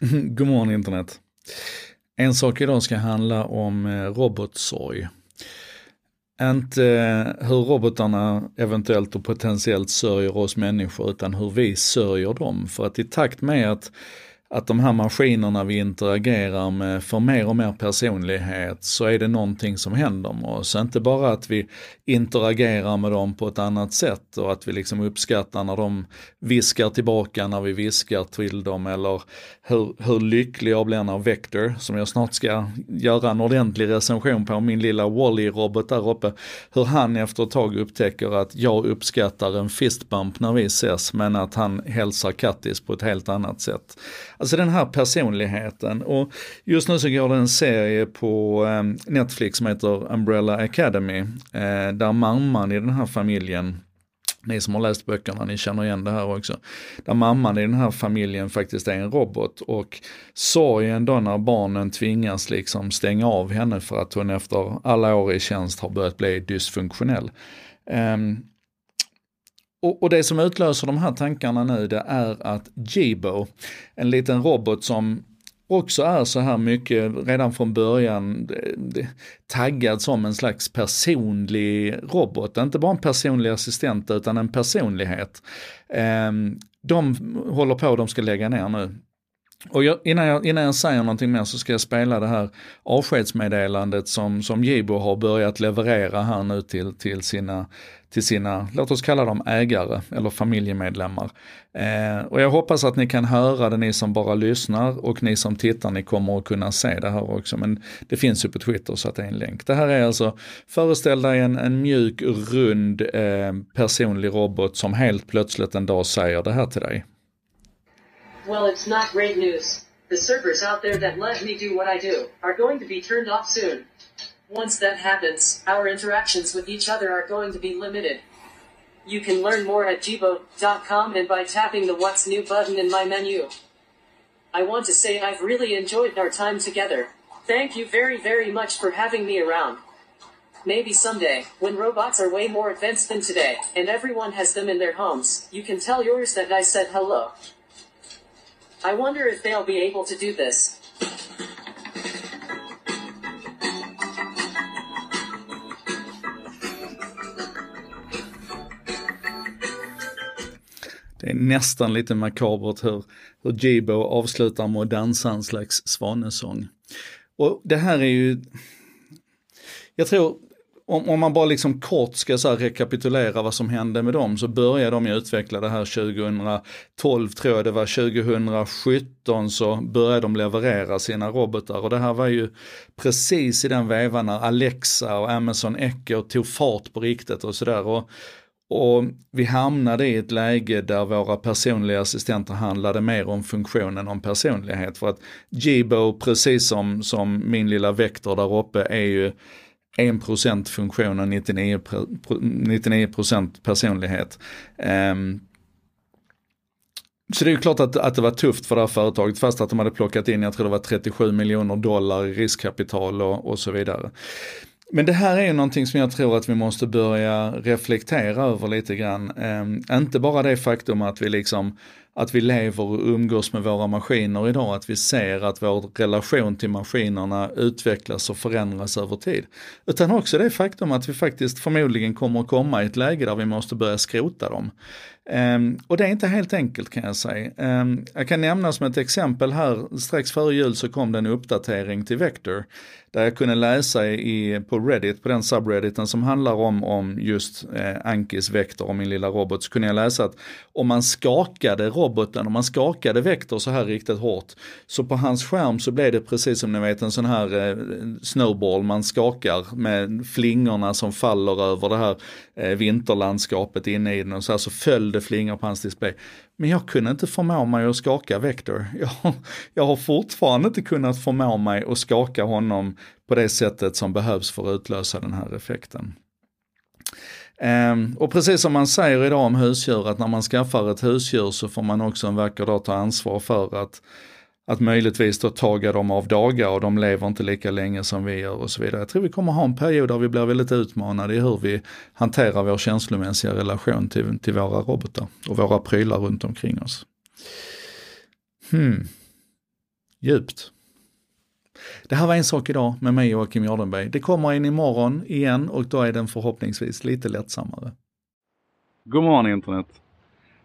God morgon internet. En sak idag ska handla om eh, robotsorg. Inte eh, hur robotarna eventuellt och potentiellt sörjer oss människor utan hur vi sörjer dem. För att i takt med att att de här maskinerna vi interagerar med får mer och mer personlighet så är det någonting som händer med oss. Inte bara att vi interagerar med dem på ett annat sätt och att vi liksom uppskattar när de viskar tillbaka när vi viskar till dem eller hur, hur lycklig jag blir när Vector, som jag snart ska göra en ordentlig recension på, min lilla Wally-robot där uppe, hur han efter ett tag upptäcker att jag uppskattar en fistbump när vi ses men att han hälsar Kattis på ett helt annat sätt. Alltså den här personligheten och just nu så går det en serie på ehm, Netflix som heter Umbrella Academy eh, där mamman i den här familjen ni som har läst böckerna, ni känner igen det här också. Där mamman i den här familjen faktiskt är en robot och sorgen då när barnen tvingas liksom stänga av henne för att hon efter alla år i tjänst har börjat bli dysfunktionell. Um, och, och, det som utlöser de här tankarna nu det är att Jibo, en liten robot som också är så här mycket redan från början taggad som en slags personlig robot. Inte bara en personlig assistent utan en personlighet. Ehm, de håller på, de ska lägga ner nu. Och jag, innan, jag, innan jag säger någonting mer så ska jag spela det här avskedsmeddelandet som, som Jibo har börjat leverera här nu till, till, sina, till sina, låt oss kalla dem ägare eller familjemedlemmar. Eh, och jag hoppas att ni kan höra det, ni som bara lyssnar och ni som tittar, ni kommer att kunna se det här också. Men det finns ju på Twitter så att det är en länk. Det här är alltså, föreställ dig en, en mjuk, rund, eh, personlig robot som helt plötsligt en dag säger det här till dig. Well, it's not great news. The servers out there that let me do what I do are going to be turned off soon. Once that happens, our interactions with each other are going to be limited. You can learn more at jibo.com and by tapping the What's New button in my menu. I want to say I've really enjoyed our time together. Thank you very, very much for having me around. Maybe someday, when robots are way more advanced than today, and everyone has them in their homes, you can tell yours that I said hello. I wonder if they'll be able to do this. Det är nästan lite makabert hur, hur Jibo avslutar med att dansa en slags svanesång. Och det här är ju, jag tror om, om man bara liksom kort ska så rekapitulera vad som hände med dem så började de ju utveckla det här 2012 tror jag det var, 2017 så började de leverera sina robotar och det här var ju precis i den vevan när Alexa och Amazon Echo tog fart på riktigt och sådär. Och, och vi hamnade i ett läge där våra personliga assistenter handlade mer om funktionen om personlighet. För att Jibo, precis som, som min lilla vektor där uppe, är ju 1% funktion och 99%, 99 personlighet. Um, så det är ju klart att, att det var tufft för det här företaget fast att de hade plockat in, jag tror det var 37 miljoner dollar i riskkapital och, och så vidare. Men det här är ju någonting som jag tror att vi måste börja reflektera över lite grann. Um, inte bara det faktum att vi liksom att vi lever och umgås med våra maskiner idag, att vi ser att vår relation till maskinerna utvecklas och förändras över tid. Utan också det faktum att vi faktiskt förmodligen kommer att komma i ett läge där vi måste börja skrota dem. Um, och det är inte helt enkelt kan jag säga. Um, jag kan nämna som ett exempel här, strax före jul så kom det en uppdatering till Vector där jag kunde läsa i, på Reddit, på den subredditen som handlar om, om just eh, Ankis Vector och min lilla robot, så kunde jag läsa att om man skakade roboten, om man skakade Vector så här riktigt hårt, så på hans skärm så blev det precis som ni vet en sån här eh, snowball. Man skakar med flingorna som faller över det här eh, vinterlandskapet inne i den och så här så föll det flingor på hans display. Men jag kunde inte förmå mig att skaka Vector. Jag, jag har fortfarande inte kunnat förmå mig att skaka honom på det sättet som behövs för att utlösa den här effekten. Um, och precis som man säger idag om husdjur, att när man skaffar ett husdjur så får man också en vacker dag ta ansvar för att att möjligtvis då taga dem av dagar och de lever inte lika länge som vi gör och så vidare. Jag tror vi kommer ha en period där vi blir väldigt utmanade i hur vi hanterar vår känslomässiga relation till, till våra robotar och våra prylar runt omkring oss. Hmm. djupt. Det här var en sak idag med mig Joakim Jardenberg. Det kommer en imorgon igen och då är den förhoppningsvis lite lättsammare. God morgon internet!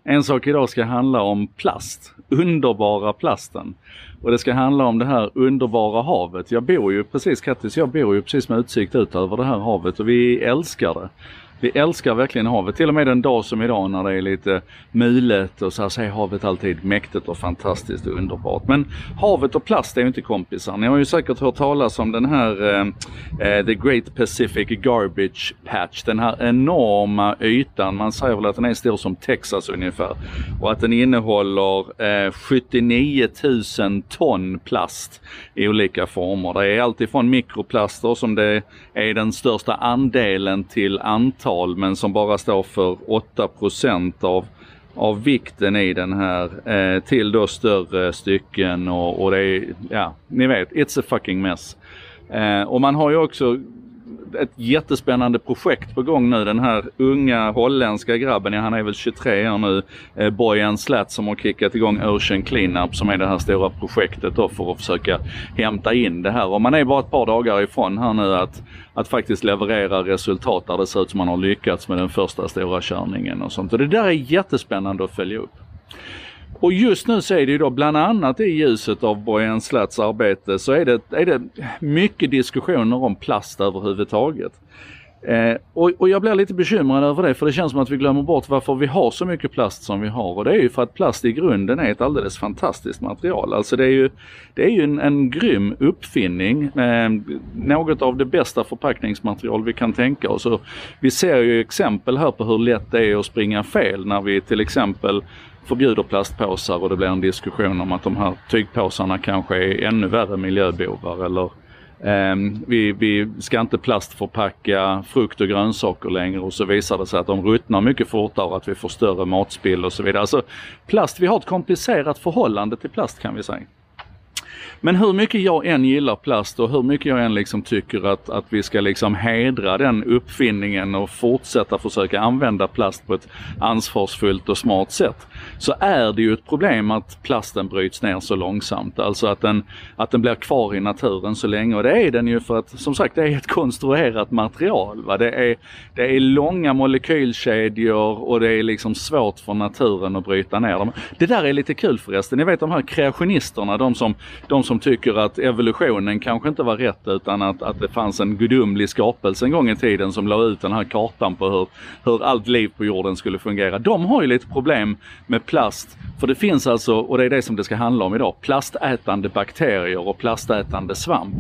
En sak idag ska handla om plast, underbara plasten. Och det ska handla om det här underbara havet. Jag bor ju precis, Kattis, jag bor ju precis med utsikt ut över det här havet och vi älskar det. Vi älskar verkligen havet. Till och med en dag som idag när det är lite mulet och så här så är havet alltid mäktigt och fantastiskt och underbart. Men havet och plast är ju inte kompisar. Ni har ju säkert hört talas om den här eh, eh The Great Pacific Garbage Patch. Den här enorma ytan. Man säger väl att den är stor som Texas ungefär. Och att den innehåller eh, 79 000 ton plast i olika former. Det är alltifrån mikroplaster som det är den största andelen till antal tal men som bara står för 8 av av vikten i den här eh, till då större stycken och, och det är, ja, ni vet, it's a fucking mess. Eh, och man har ju också ett jättespännande projekt på gång nu. Den här unga holländska grabben, ja, han är väl 23 år nu, eh, Bojan Slat som har kickat igång Ocean Cleanup som är det här stora projektet då för att försöka hämta in det här. Och man är bara ett par dagar ifrån här nu att, att faktiskt leverera resultat där det ser ut som man har lyckats med den första stora körningen och sånt. Och det där är jättespännande att följa upp. Och just nu så är det ju då bland annat i ljuset av Bojan Slats arbete så är det, är det mycket diskussioner om plast överhuvudtaget. Eh, och, och, jag blir lite bekymrad över det för det känns som att vi glömmer bort varför vi har så mycket plast som vi har och det är ju för att plast i grunden är ett alldeles fantastiskt material. Alltså det är ju, det är ju en, en grym uppfinning, eh, något av det bästa förpackningsmaterial vi kan tänka oss. Och vi ser ju exempel här på hur lätt det är att springa fel när vi till exempel förbjuder plastpåsar och det blir en diskussion om att de här tygpåsarna kanske är ännu värre miljöbovar eller eh, vi, vi ska inte plastförpacka frukt och grönsaker längre och så visar det sig att de ruttnar mycket fortare och att vi får större matspill och så vidare. Alltså plast, vi har ett komplicerat förhållande till plast kan vi säga. Men hur mycket jag än gillar plast och hur mycket jag än liksom tycker att, att vi ska liksom hedra den uppfinningen och fortsätta försöka använda plast på ett ansvarsfullt och smart sätt. Så är det ju ett problem att plasten bryts ner så långsamt. Alltså att den, att den blir kvar i naturen så länge. Och det är den ju för att som sagt det är ett konstruerat material. Va? Det, är, det är långa molekylkedjor och det är liksom svårt för naturen att bryta ner dem. Det där är lite kul förresten. Ni vet de här kreationisterna, de som, de som tycker att evolutionen kanske inte var rätt utan att, att det fanns en gudomlig skapelse en gång i tiden som la ut den här kartan på hur, hur allt liv på jorden skulle fungera. De har ju lite problem med plast. För det finns alltså, och det är det som det ska handla om idag, plastätande bakterier och plastätande svamp.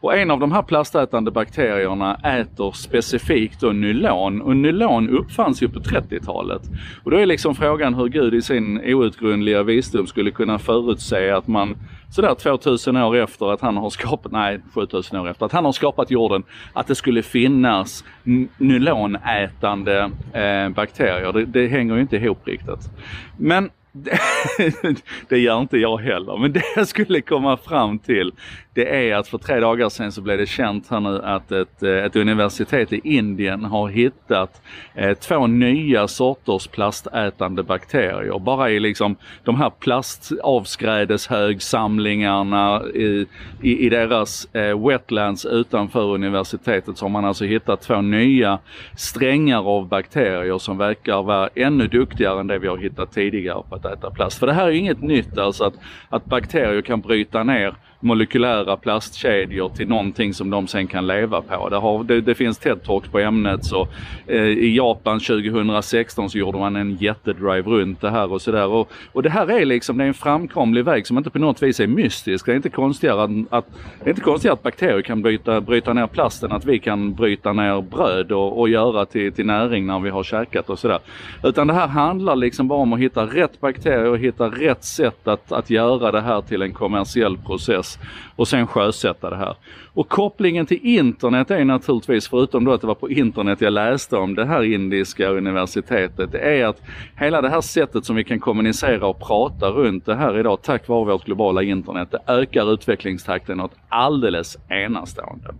Och en av de här plastätande bakterierna äter specifikt då nylon och nylon uppfanns ju på 30-talet. Och då är liksom frågan hur Gud i sin outgrundliga visdom skulle kunna förutse att man sådär 2000 år efter att han har skapat, nej 7000 år efter att han har skapat jorden, att det skulle finnas nylonätande eh, bakterier. Det, det hänger ju inte ihop riktigt. Men det gör inte jag heller. Men det jag skulle komma fram till det är att för tre dagar sedan så blev det känt här nu att ett, eh, ett universitet i Indien har hittat eh, två nya sorters plastätande bakterier. Bara i liksom de här plastavskrädeshögsamlingarna i, i, i deras eh, wetlands utanför universitetet så har man alltså hittat två nya strängar av bakterier som verkar vara ännu duktigare än det vi har hittat tidigare på att äta plast. För det här är inget nytt alltså att, att bakterier kan bryta ner molekylära plastkedjor till någonting som de sen kan leva på. Det, har, det, det finns TED-talks på ämnet. Så, eh, I Japan 2016 så gjorde man en jättedrive runt det här och sådär. Och, och det här är liksom det är en framkomlig väg som inte på något vis är mystisk. Det är inte konstigare att, att, det är inte konstigare att bakterier kan bryta, bryta ner plasten, att vi kan bryta ner bröd och, och göra till, till näring när vi har käkat och sådär. Utan det här handlar liksom bara om att hitta rätt bakterier och hitta rätt sätt att, att göra det här till en kommersiell process och sen sjösätta det här. Och kopplingen till internet är naturligtvis, förutom då att det var på internet jag läste om det här indiska universitetet, det är att hela det här sättet som vi kan kommunicera och prata runt det här idag tack vare vårt globala internet, det ökar utvecklingstakten något alldeles enastående.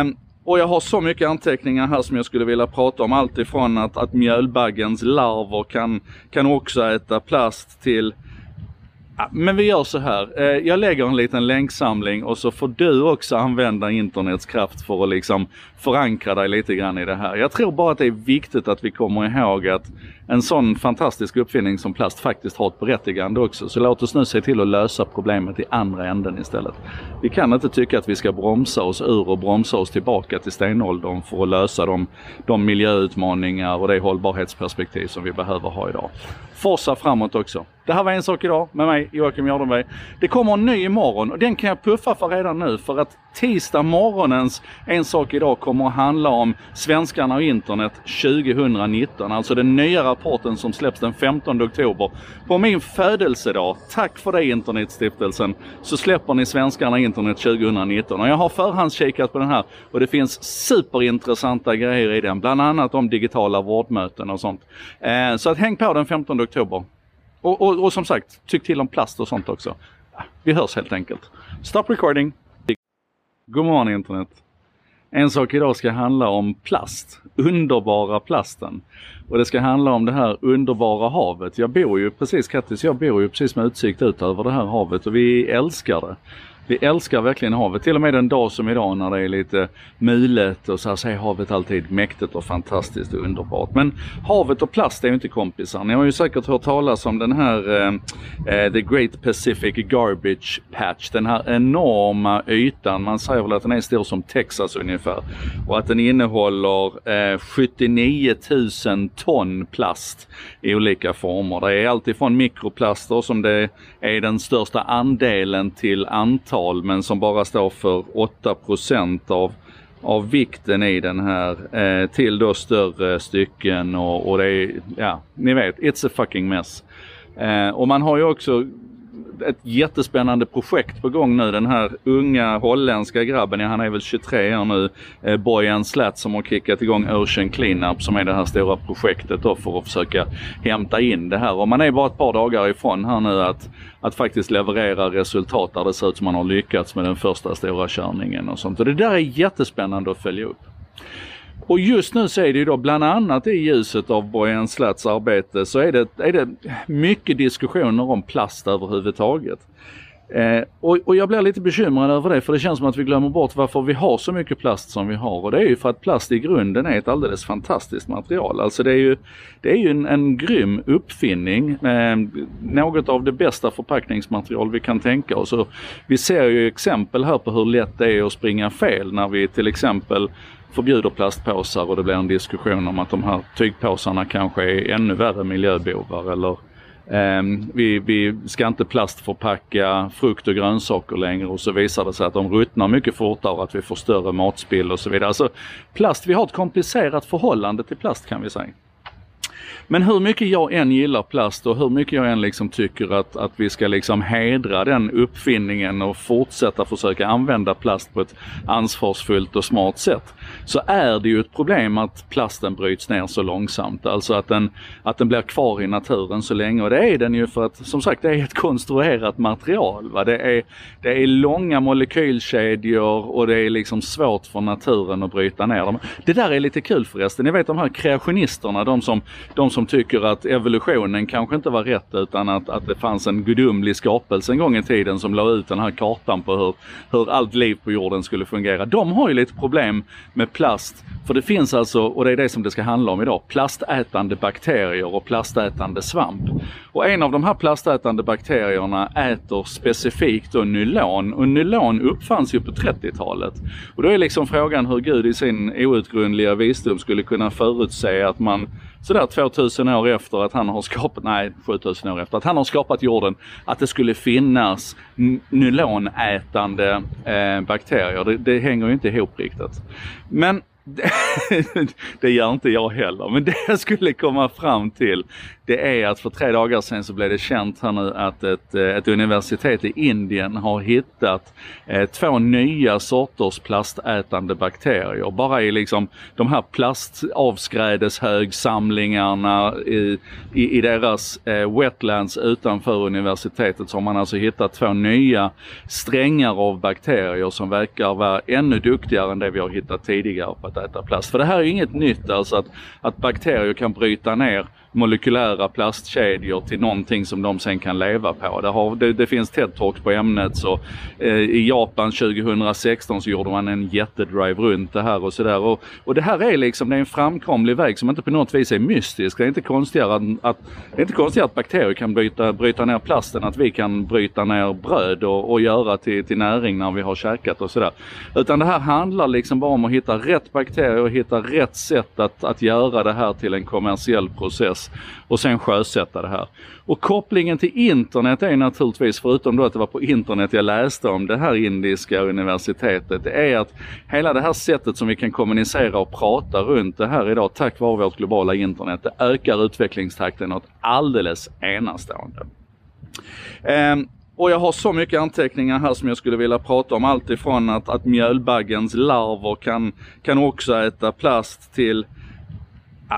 Um, och jag har så mycket anteckningar här som jag skulle vilja prata om. Allt ifrån att, att mjölbaggens larver kan, kan också äta plast till men vi gör så här. Eh, jag lägger en liten länksamling och så får du också använda internets kraft för att liksom förankra dig lite grann i det här. Jag tror bara att det är viktigt att vi kommer ihåg att en sån fantastisk uppfinning som plast faktiskt har ett berättigande också. Så låt oss nu se till att lösa problemet i andra änden istället. Vi kan inte tycka att vi ska bromsa oss ur och bromsa oss tillbaka till stenåldern för att lösa de, de miljöutmaningar och det hållbarhetsperspektiv som vi behöver ha idag. Forsa framåt också. Det här var en sak idag med mig Joakim Jardenberg. Det kommer en ny imorgon och den kan jag puffa för redan nu för att tisdag morgonens En sak idag kommer att handla om svenskarna och internet 2019. Alltså den nya rapporten som släpps den 15 oktober. På min födelsedag, tack för det Internetstiftelsen, så släpper ni svenskarna och internet 2019. Och jag har förhandskikat på den här och det finns superintressanta grejer i den. Bland annat om digitala vårdmöten och sånt. Eh, så att häng på den 15 oktober. Och, och, och som sagt, tyck till om plast och sånt också. Vi hörs helt enkelt. Stop recording! God morgon internet! En sak idag ska handla om plast, underbara plasten. Och det ska handla om det här underbara havet. Jag bor ju precis, Kattis, jag bor ju precis med utsikt ut över det här havet och vi älskar det. Vi älskar verkligen havet. Till och med en dag som idag när det är lite mulet och så här så är havet alltid mäktigt och fantastiskt och underbart. Men havet och plast är ju inte kompisar. Ni har ju säkert hört talas om den här eh, eh The Great Pacific Garbage Patch. Den här enorma ytan. Man säger väl att den är stor som Texas ungefär. Och att den innehåller eh, 79 000 ton plast i olika former. Det är alltifrån mikroplaster som det är den största andelen till antal tal men som bara står för 8 av av vikten i den här eh, till då större stycken och, och det är, ja, ni vet, it's a fucking mess. Eh, och man har ju också ett jättespännande projekt på gång nu. Den här unga holländska grabben, ja, han är väl 23 år nu, eh, Bojan Slat som har kickat igång Ocean Cleanup som är det här stora projektet då för att försöka hämta in det här. Och man är bara ett par dagar ifrån här nu att, att faktiskt leverera resultat där det ser ut som man har lyckats med den första stora körningen och sånt. Och det där är jättespännande att följa upp. Och just nu så är det ju då bland annat i ljuset av Bojan Slats arbete så är det, är det mycket diskussioner om plast överhuvudtaget. Eh, och, och, jag blir lite bekymrad över det för det känns som att vi glömmer bort varför vi har så mycket plast som vi har. Och det är ju för att plast i grunden är ett alldeles fantastiskt material. Alltså det är ju, det är ju en, en grym uppfinning. Eh, något av det bästa förpackningsmaterial vi kan tänka oss. Och vi ser ju exempel här på hur lätt det är att springa fel när vi till exempel förbjuder plastpåsar och det blir en diskussion om att de här tygpåsarna kanske är ännu värre miljöbovar eller Um, vi, vi, ska inte plastförpacka frukt och grönsaker längre och så visar det sig att de ruttnar mycket fortare och att vi får större matspill och så vidare. Alltså plast, vi har ett komplicerat förhållande till plast kan vi säga. Men hur mycket jag än gillar plast och hur mycket jag än liksom tycker att, att vi ska liksom hedra den uppfinningen och fortsätta försöka använda plast på ett ansvarsfullt och smart sätt. Så är det ju ett problem att plasten bryts ner så långsamt. Alltså att den, att den blir kvar i naturen så länge. Och det är den ju för att som sagt det är ett konstruerat material. Va? Det, är, det är långa molekylkedjor och det är liksom svårt för naturen att bryta ner dem. Det där är lite kul förresten. Ni vet de här kreationisterna, de som, de som tycker att evolutionen kanske inte var rätt utan att, att det fanns en gudomlig skapelse en gång i tiden som la ut den här kartan på hur, hur allt liv på jorden skulle fungera. De har ju lite problem med plast. För det finns alltså, och det är det som det ska handla om idag, plastätande bakterier och plastätande svamp. Och en av de här plastätande bakterierna äter specifikt då nylon och nylon uppfanns ju på 30-talet. Och då är liksom frågan hur Gud i sin outgrundliga visdom skulle kunna förutse att man sådär 2000 år efter att han har skapat, nej 7000 år efter att han har skapat jorden, att det skulle finnas nylonätande eh, bakterier. Det, det hänger ju inte ihop riktigt. Men det gör inte jag heller. Men det jag skulle komma fram till det är att för tre dagar sedan så blev det känt här nu att ett, eh, ett universitet i Indien har hittat eh, två nya sorters plastätande bakterier. Bara i liksom de här plastavskrädeshögsamlingarna i, i, i deras eh, wetlands utanför universitetet så har man alltså hittat två nya strängar av bakterier som verkar vara ännu duktigare än det vi har hittat tidigare på att äta plast. För det här är ju inget nytt alltså att, att bakterier kan bryta ner molekylära plastkedjor till någonting som de sen kan leva på. Det, har, det, det finns TED-talks på ämnet. Så, eh, I Japan 2016 så gjorde man en jättedrive runt det här och sådär. Och, och det här är liksom det är en framkomlig väg som inte på något vis är mystisk. Det är inte konstigare att, att, det är inte konstigare att bakterier kan bryta, bryta ner plasten, att vi kan bryta ner bröd och, och göra till, till näring när vi har käkat och sådär. Utan det här handlar liksom bara om att hitta rätt bakterier och hitta rätt sätt att, att göra det här till en kommersiell process och sen sjösätta det här. Och kopplingen till internet är naturligtvis, förutom då att det var på internet jag läste om det här indiska universitetet, det är att hela det här sättet som vi kan kommunicera och prata runt det här idag tack vare vårt globala internet, det ökar utvecklingstakten något alldeles enastående. Um, och jag har så mycket anteckningar här som jag skulle vilja prata om. Allt ifrån att, att mjölbaggens larver kan, kan också äta plast till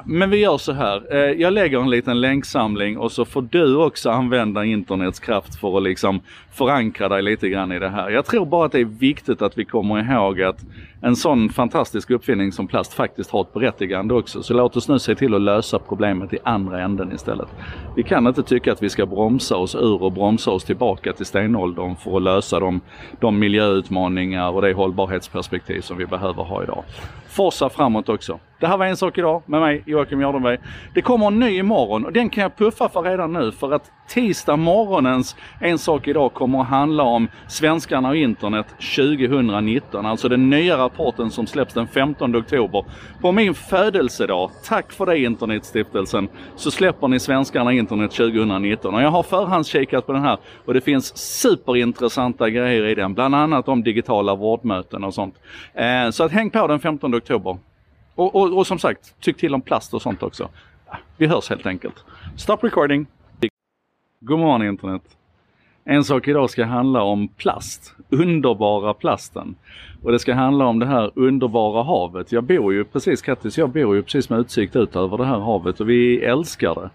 men vi gör så här. Eh, jag lägger en liten länksamling och så får du också använda internets kraft för att liksom förankra dig lite grann i det här. Jag tror bara att det är viktigt att vi kommer ihåg att en sån fantastisk uppfinning som plast faktiskt har ett berättigande också. Så låt oss nu se till att lösa problemet i andra änden istället. Vi kan inte tycka att vi ska bromsa oss ur och bromsa oss tillbaka till stenåldern för att lösa de, de miljöutmaningar och det hållbarhetsperspektiv som vi behöver ha idag. Forsa framåt också. Det här var En sak idag med mig Joakim Jardenberg. Det kommer en ny imorgon och den kan jag puffa för redan nu för att tisdag morgonens En sak idag kommer att handla om svenskarna och internet 2019. Alltså den nya rapporten som släpps den 15 oktober. På min födelsedag, tack för det Internetstiftelsen, så släpper ni svenskarna internet 2019. Och jag har förhandskikat på den här och det finns superintressanta grejer i den. Bland annat om digitala vårdmöten och sånt. Eh, så att häng på den 15 oktober. Och, och, och som sagt, tyck till om plast och sånt också. Vi hörs helt enkelt. Stop recording! God morgon internet! En sak idag ska handla om plast, underbara plasten. Och det ska handla om det här underbara havet. Jag bor ju precis, Kattis, jag bor ju precis med utsikt ut över det här havet och vi älskar det.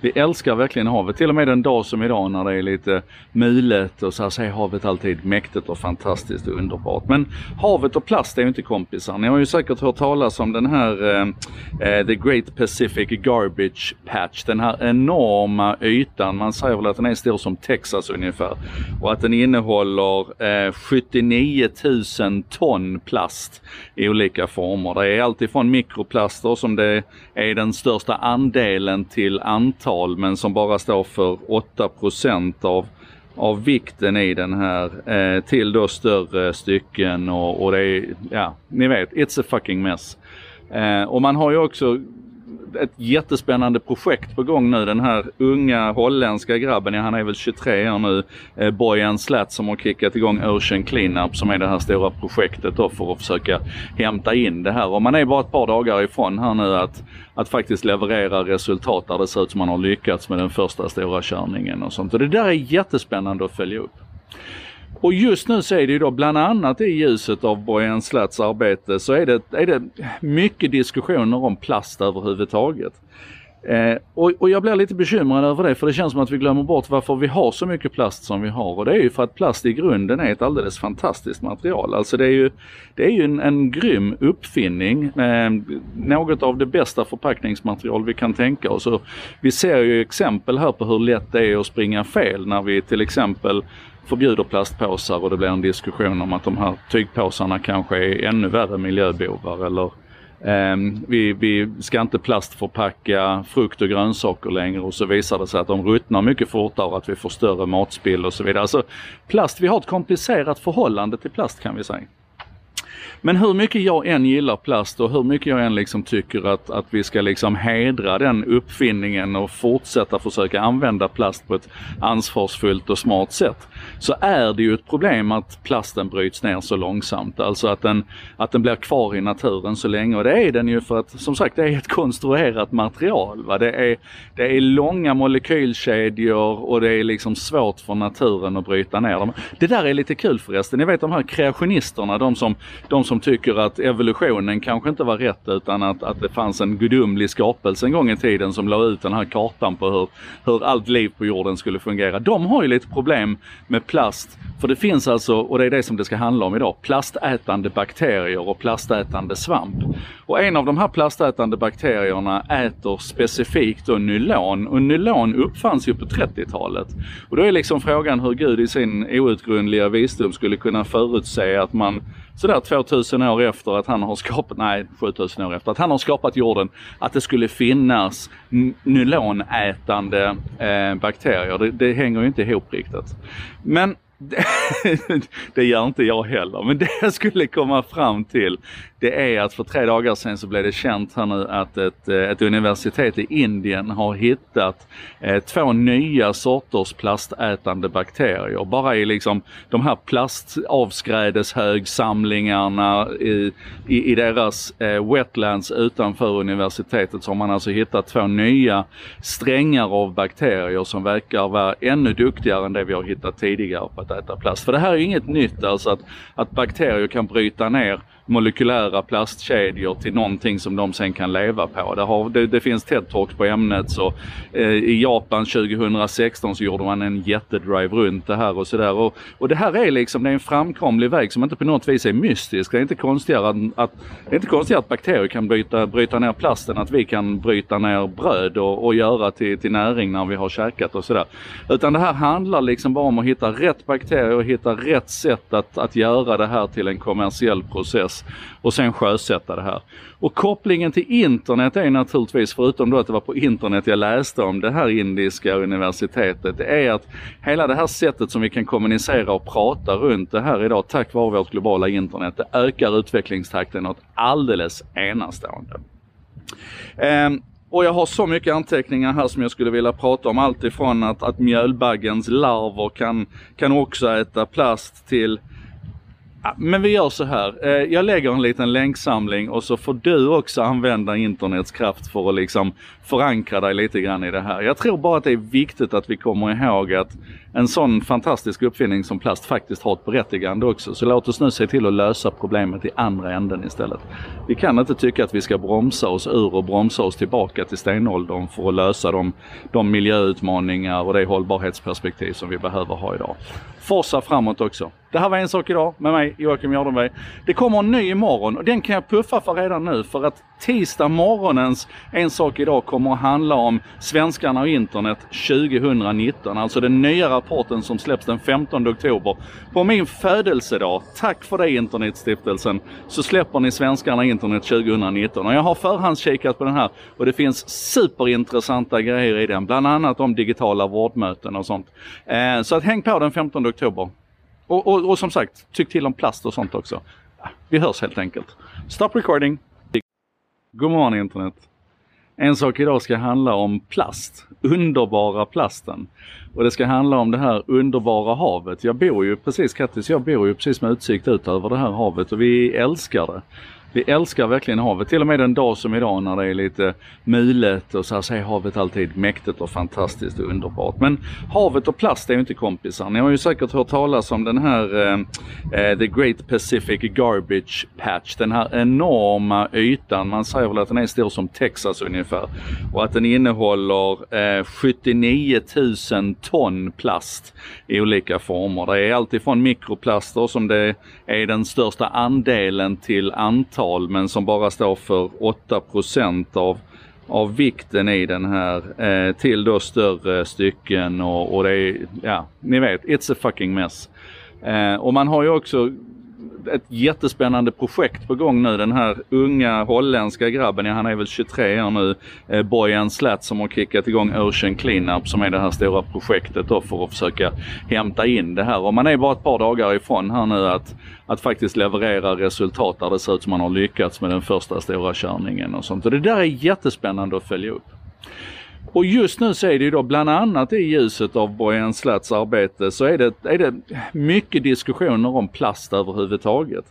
Vi älskar verkligen havet. Till och med en dag som idag när det är lite mulet och så här så är havet alltid mäktigt och fantastiskt och underbart. Men havet och plast är ju inte kompisar. Ni har ju säkert hört talas om den här eh, eh The Great Pacific Garbage Patch. Den här enorma ytan. Man säger väl att den är stor som Texas ungefär. Och att den innehåller eh, 79 000 ton plast i olika former. Det är alltifrån mikroplaster som det är den största andelen till antal tal men som bara står för 8 av av vikten i den här eh, till då större stycken och, och det är, ja, ni vet, it's a fucking mess. Eh, och man har ju också ett jättespännande projekt på gång nu. Den här unga holländska grabben, ja, han är väl 23 år nu, eh, Bojan Slat som har kickat igång Ocean Cleanup som är det här stora projektet då för att försöka hämta in det här. Och man är bara ett par dagar ifrån här nu att, att faktiskt leverera resultat där det ser ut som man har lyckats med den första stora körningen och sånt. Och det där är jättespännande att följa upp. Och just nu så är det ju då bland annat i ljuset av Bojan Slats arbete så är det, är det mycket diskussioner om plast överhuvudtaget. Eh, och, och, jag blir lite bekymrad över det för det känns som att vi glömmer bort varför vi har så mycket plast som vi har. Och det är ju för att plast i grunden är ett alldeles fantastiskt material. Alltså det är ju, det är ju en, en grym uppfinning. Eh, något av det bästa förpackningsmaterial vi kan tänka oss. Och vi ser ju exempel här på hur lätt det är att springa fel när vi till exempel förbjuder plastpåsar och det blir en diskussion om att de här tygpåsarna kanske är ännu värre miljöbovar eller eh, vi, vi ska inte plastförpacka frukt och grönsaker längre och så visar det sig att de ruttnar mycket fortare och att vi får större matspill och så vidare. Alltså plast, vi har ett komplicerat förhållande till plast kan vi säga. Men hur mycket jag än gillar plast och hur mycket jag än liksom tycker att, att vi ska liksom hedra den uppfinningen och fortsätta försöka använda plast på ett ansvarsfullt och smart sätt. Så är det ju ett problem att plasten bryts ner så långsamt. Alltså att den, att den blir kvar i naturen så länge. Och det är den ju för att som sagt det är ett konstruerat material. Va? Det, är, det är långa molekylkedjor och det är liksom svårt för naturen att bryta ner dem. Det där är lite kul förresten. Ni vet de här kreationisterna, de som, de som tycker att evolutionen kanske inte var rätt utan att, att det fanns en gudomlig skapelse en gång i tiden som la ut den här kartan på hur, hur allt liv på jorden skulle fungera. De har ju lite problem med plast. För det finns alltså, och det är det som det ska handla om idag, plastätande bakterier och plastätande svamp. Och en av de här plastätande bakterierna äter specifikt då nylon och nylon uppfanns ju på 30-talet. Och då är liksom frågan hur Gud i sin outgrundliga visdom skulle kunna förutse att man sådär 2000 år efter att han har skapat, nej 7000 år efter att han har skapat jorden, att det skulle finnas nylonätande eh, bakterier. Det, det hänger ju inte ihop riktigt. Men det gör inte jag heller, men det jag skulle komma fram till det är att för tre dagar sedan så blev det känt här nu att ett, eh, ett universitet i Indien har hittat eh, två nya sorters plastätande bakterier. Bara i liksom de här plastavskrädeshögsamlingarna i, i, i deras eh, wetlands utanför universitetet så har man alltså hittat två nya strängar av bakterier som verkar vara ännu duktigare än det vi har hittat tidigare på att äta plast. För det här är ju inget nytt alltså att, att bakterier kan bryta ner molekylära plastkedjor till någonting som de sen kan leva på. Det, har, det, det finns TED-talks på ämnet så eh, i Japan 2016 så gjorde man en jättedrive runt det här och sådär. Och, och det här är liksom, det är en framkomlig väg som inte på något vis är mystisk. Det är inte konstigare att, att, det är inte konstigare att bakterier kan bryta, bryta ner plasten, att vi kan bryta ner bröd och, och göra till, till näring när vi har käkat och sådär. Utan det här handlar liksom bara om att hitta rätt bakterier och hitta rätt sätt att, att göra det här till en kommersiell process och sen sjösätta det här. Och kopplingen till internet är naturligtvis, förutom då att det var på internet jag läste om det här indiska universitetet, det är att hela det här sättet som vi kan kommunicera och prata runt det här idag tack vare vårt globala internet, det ökar utvecklingstakten något alldeles enastående. Um, och jag har så mycket anteckningar här som jag skulle vilja prata om. Allt ifrån att, att mjölbaggens larver kan, kan också äta plast till men vi gör så här. Eh, jag lägger en liten länksamling och så får du också använda internets kraft för att liksom förankra dig lite grann i det här. Jag tror bara att det är viktigt att vi kommer ihåg att en sån fantastisk uppfinning som plast faktiskt har ett berättigande också. Så låt oss nu se till att lösa problemet i andra änden istället. Vi kan inte tycka att vi ska bromsa oss ur och bromsa oss tillbaka till stenåldern för att lösa de, de miljöutmaningar och det hållbarhetsperspektiv som vi behöver ha idag. Forsa framåt också. Det här var En sak idag med mig Joakim Jardenberg. Det kommer en ny imorgon och den kan jag puffa för redan nu för att tisdag morgonens En sak idag kommer att handla om svenskarna och internet 2019. Alltså den nya rapporten som släpps den 15 oktober. På min födelsedag, tack för det Internetstiftelsen, så släpper ni svenskarna och internet 2019. Och jag har förhandskikat på den här och det finns superintressanta grejer i den. Bland annat om digitala vårdmöten och sånt. Eh, så att häng på den 15 oktober. Och, och, och som sagt, tyck till om plast och sånt också. Vi hörs helt enkelt. Stop recording. God morgon internet. En sak idag ska handla om plast. Underbara plasten. Och det ska handla om det här underbara havet. Jag bor ju precis, Kattis, jag bor ju precis med utsikt ut över det här havet och vi älskar det. Vi älskar verkligen havet. Till och med en dag som idag när det är lite mulet och så här så är havet alltid mäktigt och fantastiskt och underbart. Men havet och plast är ju inte kompisar. Ni har ju säkert hört talas om den här eh, eh The Great Pacific Garbage Patch. Den här enorma ytan. Man säger väl att den är stor som Texas ungefär. Och att den innehåller eh, 79 000 ton plast i olika former. Det är alltifrån mikroplaster som det är den största andelen till antal tal men som bara står för 8 av av vikten i den här eh, till då större stycken och, och det är, ja, ni vet, it's a fucking mess. Eh, och man har ju också ett jättespännande projekt på gång nu. Den här unga holländska grabben, ja, han är väl 23 år nu, eh, Bojan Slat som har kickat igång Ocean Cleanup som är det här stora projektet då för att försöka hämta in det här. Och man är bara ett par dagar ifrån här nu att, att faktiskt leverera resultat där det ser ut som man har lyckats med den första stora körningen och sånt. Och det där är jättespännande att följa upp. Och just nu så är det ju då bland annat i ljuset av Bojan Slats arbete så är det, är det mycket diskussioner om plast överhuvudtaget.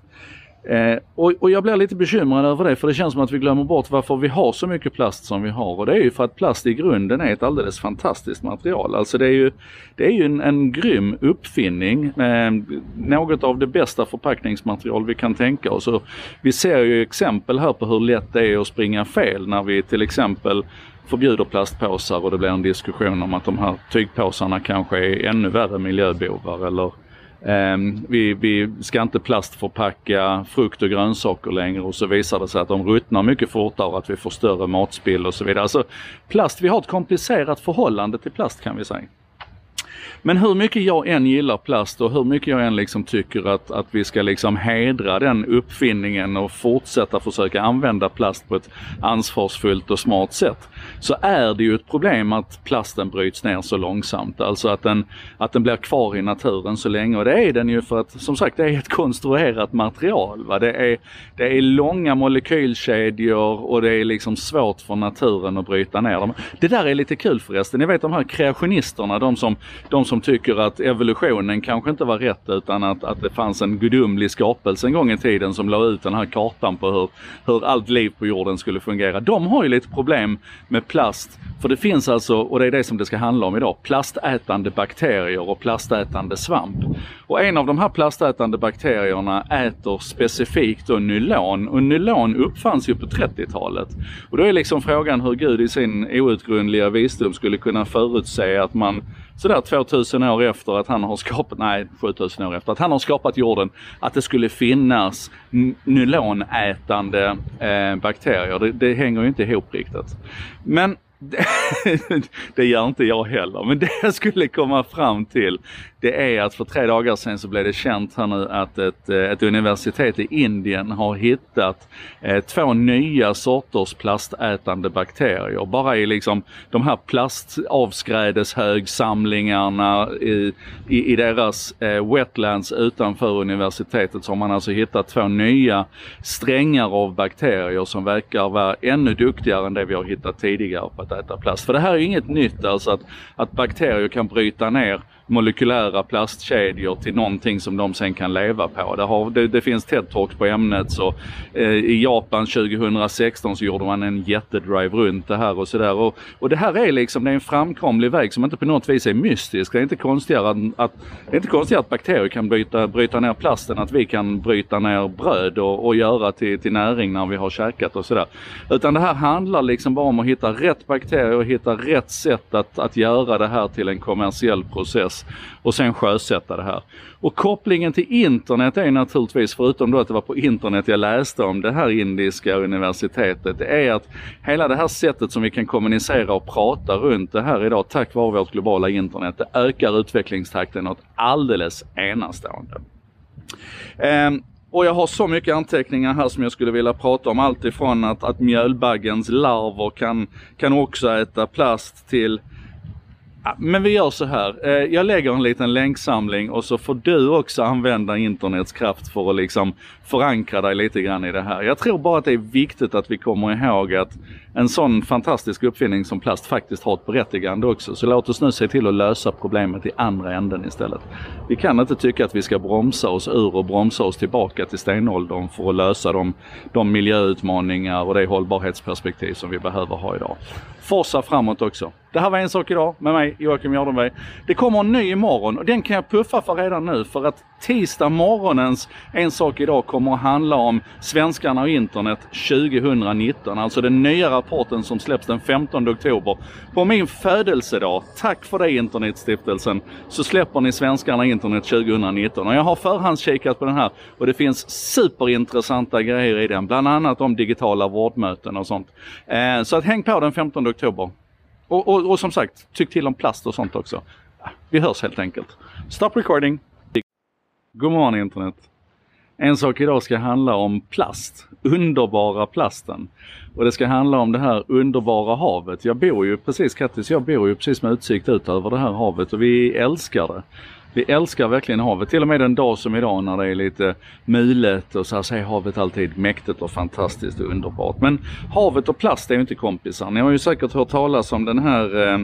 Eh, och, och, jag blir lite bekymrad över det för det känns som att vi glömmer bort varför vi har så mycket plast som vi har. Och det är ju för att plast i grunden är ett alldeles fantastiskt material. Alltså det är ju, det är ju en, en grym uppfinning. Eh, något av det bästa förpackningsmaterial vi kan tänka oss. Och vi ser ju exempel här på hur lätt det är att springa fel när vi till exempel förbjuder plastpåsar och det blir en diskussion om att de här tygpåsarna kanske är ännu värre miljöbovar eller eh, vi, vi, ska inte plastförpacka frukt och grönsaker längre och så visar det sig att de ruttnar mycket fortare och att vi får större matspill och så vidare. Alltså plast, vi har ett komplicerat förhållande till plast kan vi säga. Men hur mycket jag än gillar plast och hur mycket jag än liksom tycker att, att vi ska liksom hedra den uppfinningen och fortsätta försöka använda plast på ett ansvarsfullt och smart sätt. Så är det ju ett problem att plasten bryts ner så långsamt. Alltså att den, att den blir kvar i naturen så länge. Och det är den ju för att som sagt det är ett konstruerat material. Va? Det, är, det är långa molekylkedjor och det är liksom svårt för naturen att bryta ner dem. Det där är lite kul förresten. Ni vet de här kreationisterna, de som, de de som tycker att evolutionen kanske inte var rätt utan att, att det fanns en gudomlig skapelse en gång i tiden som la ut den här kartan på hur, hur allt liv på jorden skulle fungera. De har ju lite problem med plast. För det finns alltså, och det är det som det ska handla om idag, plastätande bakterier och plastätande svamp. Och en av de här plastätande bakterierna äter specifikt då nylon och nylon uppfanns ju på 30-talet. Och då är liksom frågan hur Gud i sin outgrundliga visdom skulle kunna förutse att man sådär 2000 år efter att han har skapat, nej 7000 år efter att han har skapat jorden, att det skulle finnas nylonätande eh, bakterier. Det, det hänger ju inte ihop riktigt. Men det gör inte jag heller, men det jag skulle komma fram till det är att för tre dagar sedan så blev det känt här nu att ett, eh, ett universitet i Indien har hittat eh, två nya sorters plastätande bakterier. Bara i liksom de här plastavskrädeshögsamlingarna i, i, i deras eh, wetlands utanför universitetet så har man alltså hittat två nya strängar av bakterier som verkar vara ännu duktigare än det vi har hittat tidigare på att äta plast. För det här är ju inget nytt alltså att, att bakterier kan bryta ner molekylära plastkedjor till någonting som de sen kan leva på. Det, har, det, det finns TED-talks på ämnet. Så, eh, I Japan 2016 så gjorde man en jättedrive runt det här och sådär. Och, och det här är liksom det är en framkomlig väg som inte på något vis är mystisk. Det är inte konstigare att, att, det är inte konstigare att bakterier kan bryta, bryta ner plasten, att vi kan bryta ner bröd och, och göra till, till näring när vi har käkat och sådär. Utan det här handlar liksom bara om att hitta rätt bakterier och hitta rätt sätt att, att göra det här till en kommersiell process process och sen sjösätta det här. Och kopplingen till internet är naturligtvis, förutom då att det var på internet jag läste om det här indiska universitetet, det är att hela det här sättet som vi kan kommunicera och prata runt det här idag tack vare vårt globala internet, det ökar utvecklingstakten något alldeles enastående. Um, och jag har så mycket anteckningar här som jag skulle vilja prata om. Allt ifrån att, att mjölbaggens larver kan, kan också äta plast till men vi gör så här. Eh, jag lägger en liten länksamling och så får du också använda internets kraft för att liksom förankra dig lite grann i det här. Jag tror bara att det är viktigt att vi kommer ihåg att en sån fantastisk uppfinning som plast faktiskt har ett berättigande också. Så låt oss nu se till att lösa problemet i andra änden istället. Vi kan inte tycka att vi ska bromsa oss ur och bromsa oss tillbaka till stenåldern för att lösa de, de miljöutmaningar och det hållbarhetsperspektiv som vi behöver ha idag. Forsa framåt också. Det här var En sak idag med mig Joakim Jardenberg. Det kommer en ny imorgon och den kan jag puffa för redan nu för att tisdag morgonens En sak idag kommer att handla om svenskarna och internet 2019. Alltså den nya rapporten som släpps den 15 oktober. På min födelsedag, tack för det Internetstiftelsen, så släpper ni svenskarna och internet 2019. Och jag har förhandskikat på den här och det finns superintressanta grejer i den. Bland annat om digitala vårdmöten och sånt. Eh, så att häng på den 15 oktober. Och, och, och som sagt, tyck till om plast och sånt också. Vi hörs helt enkelt. Stop recording! God morgon internet! En sak idag ska handla om plast, underbara plasten. Och det ska handla om det här underbara havet. Jag bor ju precis, Kattis, jag bor ju precis med utsikt ut över det här havet och vi älskar det. Vi älskar verkligen havet. Till och med en dag som idag när det är lite mulet och så här så är havet alltid mäktigt och fantastiskt och underbart. Men havet och plast är ju inte kompisar. Ni har ju säkert hört talas om den här eh,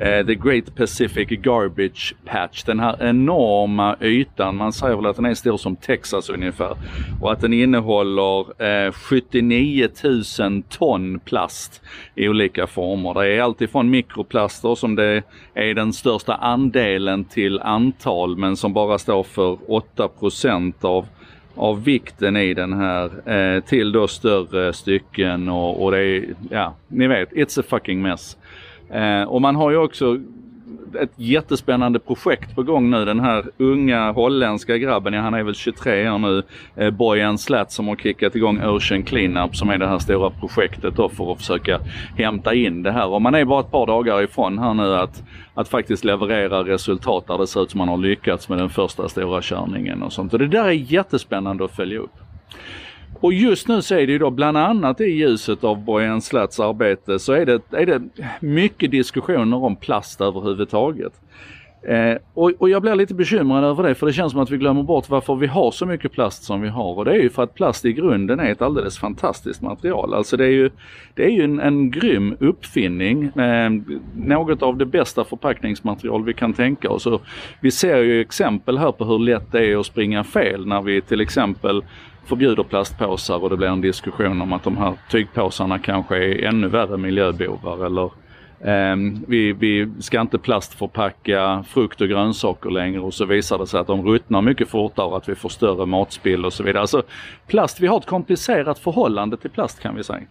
eh The Great Pacific Garbage Patch. Den här enorma ytan. Man säger väl att den är stor som Texas ungefär. Och att den innehåller eh, 79 000 ton plast i olika former. Det är alltifrån mikroplaster som det är den största andelen till antal men som bara står för 8 av av vikten i den här eh, till då större stycken och, och det är, ja, ni vet, it's a fucking mess. Eh, och man har ju också ett jättespännande projekt på gång nu. Den här unga holländska grabben, ja, han är väl 23 år nu, eh, Bojan Slat som har kickat igång Ocean Cleanup som är det här stora projektet då för att försöka hämta in det här. Och man är bara ett par dagar ifrån här nu att, att faktiskt leverera resultat där det ser ut som man har lyckats med den första stora körningen och sånt. Och det där är jättespännande att följa upp. Och just nu så är det ju då bland annat i ljuset av Bojan Slats arbete så är det, är det mycket diskussioner om plast överhuvudtaget. Eh, och, och, jag blir lite bekymrad över det för det känns som att vi glömmer bort varför vi har så mycket plast som vi har och det är ju för att plast i grunden är ett alldeles fantastiskt material. Alltså det är ju, det är ju en, en grym uppfinning, eh, något av det bästa förpackningsmaterial vi kan tänka oss. Och vi ser ju exempel här på hur lätt det är att springa fel när vi till exempel förbjuder plastpåsar och det blir en diskussion om att de här tygpåsarna kanske är ännu värre miljöbovar eller eh, vi, vi ska inte plastförpacka frukt och grönsaker längre och så visar det sig att de ruttnar mycket fortare och att vi får större matspill och så vidare. Alltså plast, vi har ett komplicerat förhållande till plast kan vi säga.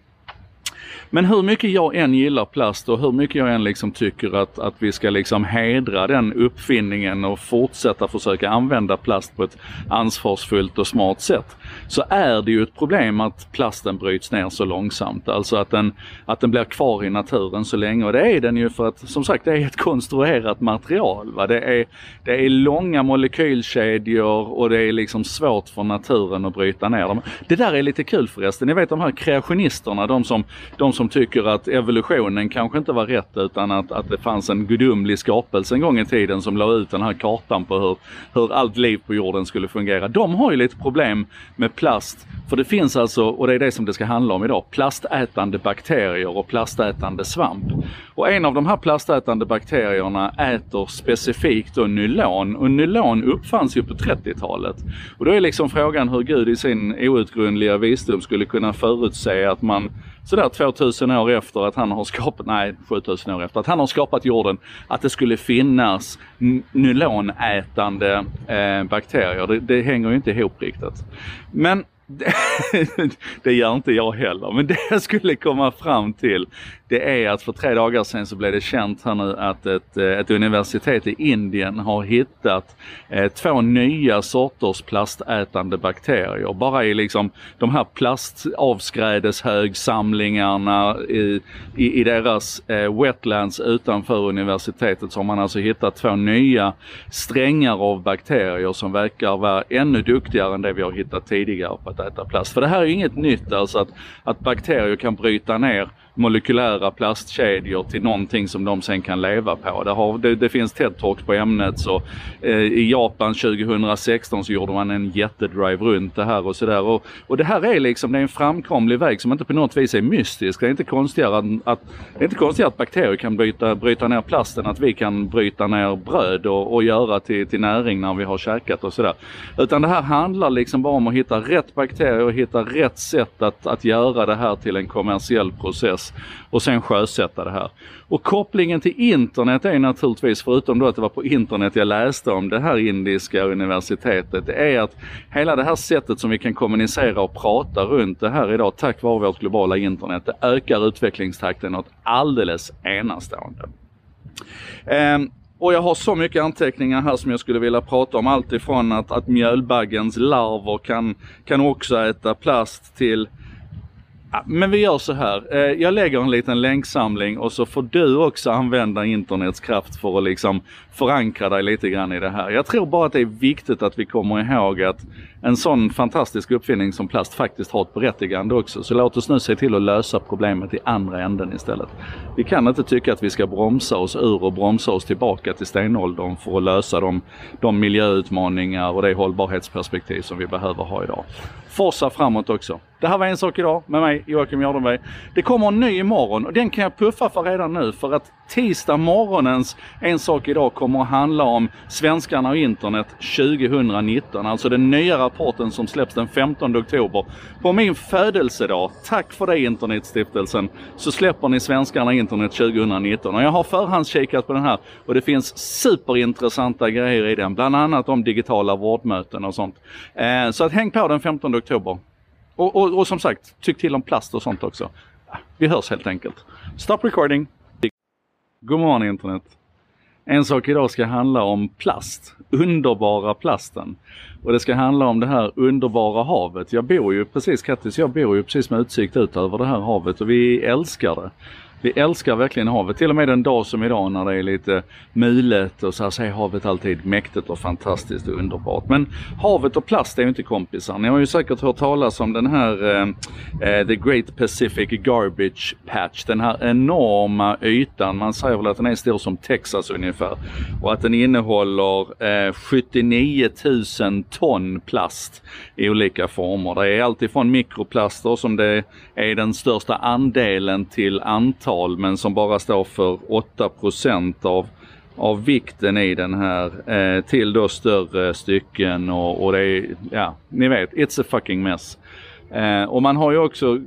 Men hur mycket jag än gillar plast och hur mycket jag än liksom tycker att, att vi ska liksom hedra den uppfinningen och fortsätta försöka använda plast på ett ansvarsfullt och smart sätt. Så är det ju ett problem att plasten bryts ner så långsamt. Alltså att den, att den blir kvar i naturen så länge. Och det är den ju för att som sagt det är ett konstruerat material. Va? Det, är, det är långa molekylkedjor och det är liksom svårt för naturen att bryta ner dem. Det där är lite kul förresten. Ni vet de här kreationisterna, de som, de som tycker att evolutionen kanske inte var rätt utan att, att det fanns en gudomlig skapelse en gång i tiden som la ut den här kartan på hur, hur allt liv på jorden skulle fungera. De har ju lite problem med plast. För det finns alltså, och det är det som det ska handla om idag, plastätande bakterier och plastätande svamp. Och en av de här plastätande bakterierna äter specifikt då nylon och nylon uppfanns ju på 30-talet. Och då är liksom frågan hur Gud i sin outgrundliga visdom skulle kunna förutse att man sådär 2000 år efter att han har skapat, nej 7000 år efter att han har skapat jorden, att det skulle finnas nylonätande eh, bakterier. Det, det hänger ju inte ihop riktigt. Men det gör inte jag heller, men det jag skulle komma fram till det är att för tre dagar sedan så blev det känt här nu att ett, eh, ett universitet i Indien har hittat eh, två nya sorters plastätande bakterier. Bara i liksom de här plastavskrädeshögsamlingarna i, i, i deras eh, wetlands utanför universitetet så har man alltså hittat två nya strängar av bakterier som verkar vara ännu duktigare än det vi har hittat tidigare på att äta plast. För det här är ju inget nytt alltså att, att bakterier kan bryta ner molekylära plastkedjor till någonting som de sen kan leva på. Det, har, det, det finns TED-talks på ämnet. Så, eh, I Japan 2016 så gjorde man en jättedrive runt det här och sådär. Och, och det här är liksom det är en framkomlig väg som inte på något vis är mystisk. Det är inte konstigare att, att, det är inte konstigare att bakterier kan bryta, bryta ner plasten, att vi kan bryta ner bröd och, och göra till, till näring när vi har käkat och sådär. Utan det här handlar liksom bara om att hitta rätt bakterier och hitta rätt sätt att, att göra det här till en kommersiell process och sen sjösätta det här. Och kopplingen till internet är naturligtvis, förutom då att det var på internet jag läste om det här indiska universitetet, det är att hela det här sättet som vi kan kommunicera och prata runt det här idag tack vare vårt globala internet, det ökar utvecklingstakten något alldeles enastående. Um, och jag har så mycket anteckningar här som jag skulle vilja prata om. Allt ifrån att, att mjölbaggens larver kan, kan också äta plast till men vi gör så här. Eh, jag lägger en liten länksamling och så får du också använda internets kraft för att liksom förankra dig lite grann i det här. Jag tror bara att det är viktigt att vi kommer ihåg att en sån fantastisk uppfinning som plast faktiskt har ett berättigande också. Så låt oss nu se till att lösa problemet i andra änden istället. Vi kan inte tycka att vi ska bromsa oss ur och bromsa oss tillbaka till stenåldern för att lösa de, de miljöutmaningar och det hållbarhetsperspektiv som vi behöver ha idag. Forsa framåt också. Det här var En sak idag med mig Joakim Jardenberg. Det kommer en ny imorgon och den kan jag puffa för redan nu för att tisdag morgonens En sak idag kommer att handla om svenskarna och internet 2019. Alltså den nya rapporten som släpps den 15 oktober. På min födelsedag, tack för det Internetstiftelsen, så släpper ni svenskarna och internet 2019. Och jag har förhandskikat på den här och det finns superintressanta grejer i den. Bland annat om digitala vårdmöten och sånt. Eh, så att häng på den 15 oktober. Och, och, och, som sagt, tyck till om plast och sånt också. Vi hörs helt enkelt. Stop recording! God morgon internet! En sak idag ska handla om plast, underbara plasten. Och det ska handla om det här underbara havet. Jag bor ju precis, Kattis, jag bor ju precis med utsikt ut över det här havet och vi älskar det. Vi älskar verkligen havet. Till och med en dag som idag när det är lite mulet och så här så är havet alltid mäktigt och fantastiskt och underbart. Men havet och plast är ju inte kompisar. Ni har ju säkert hört talas om den här eh, eh The Great Pacific Garbage Patch. Den här enorma ytan. Man säger väl att den är stor som Texas ungefär. Och att den innehåller eh, 79 000 ton plast i olika former. Det är alltifrån mikroplaster som det är den största andelen till antal tal men som bara står för 8 av av vikten i den här eh, till då större stycken och, och det är, ja, ni vet, it's a fucking mess. Eh, och man har ju också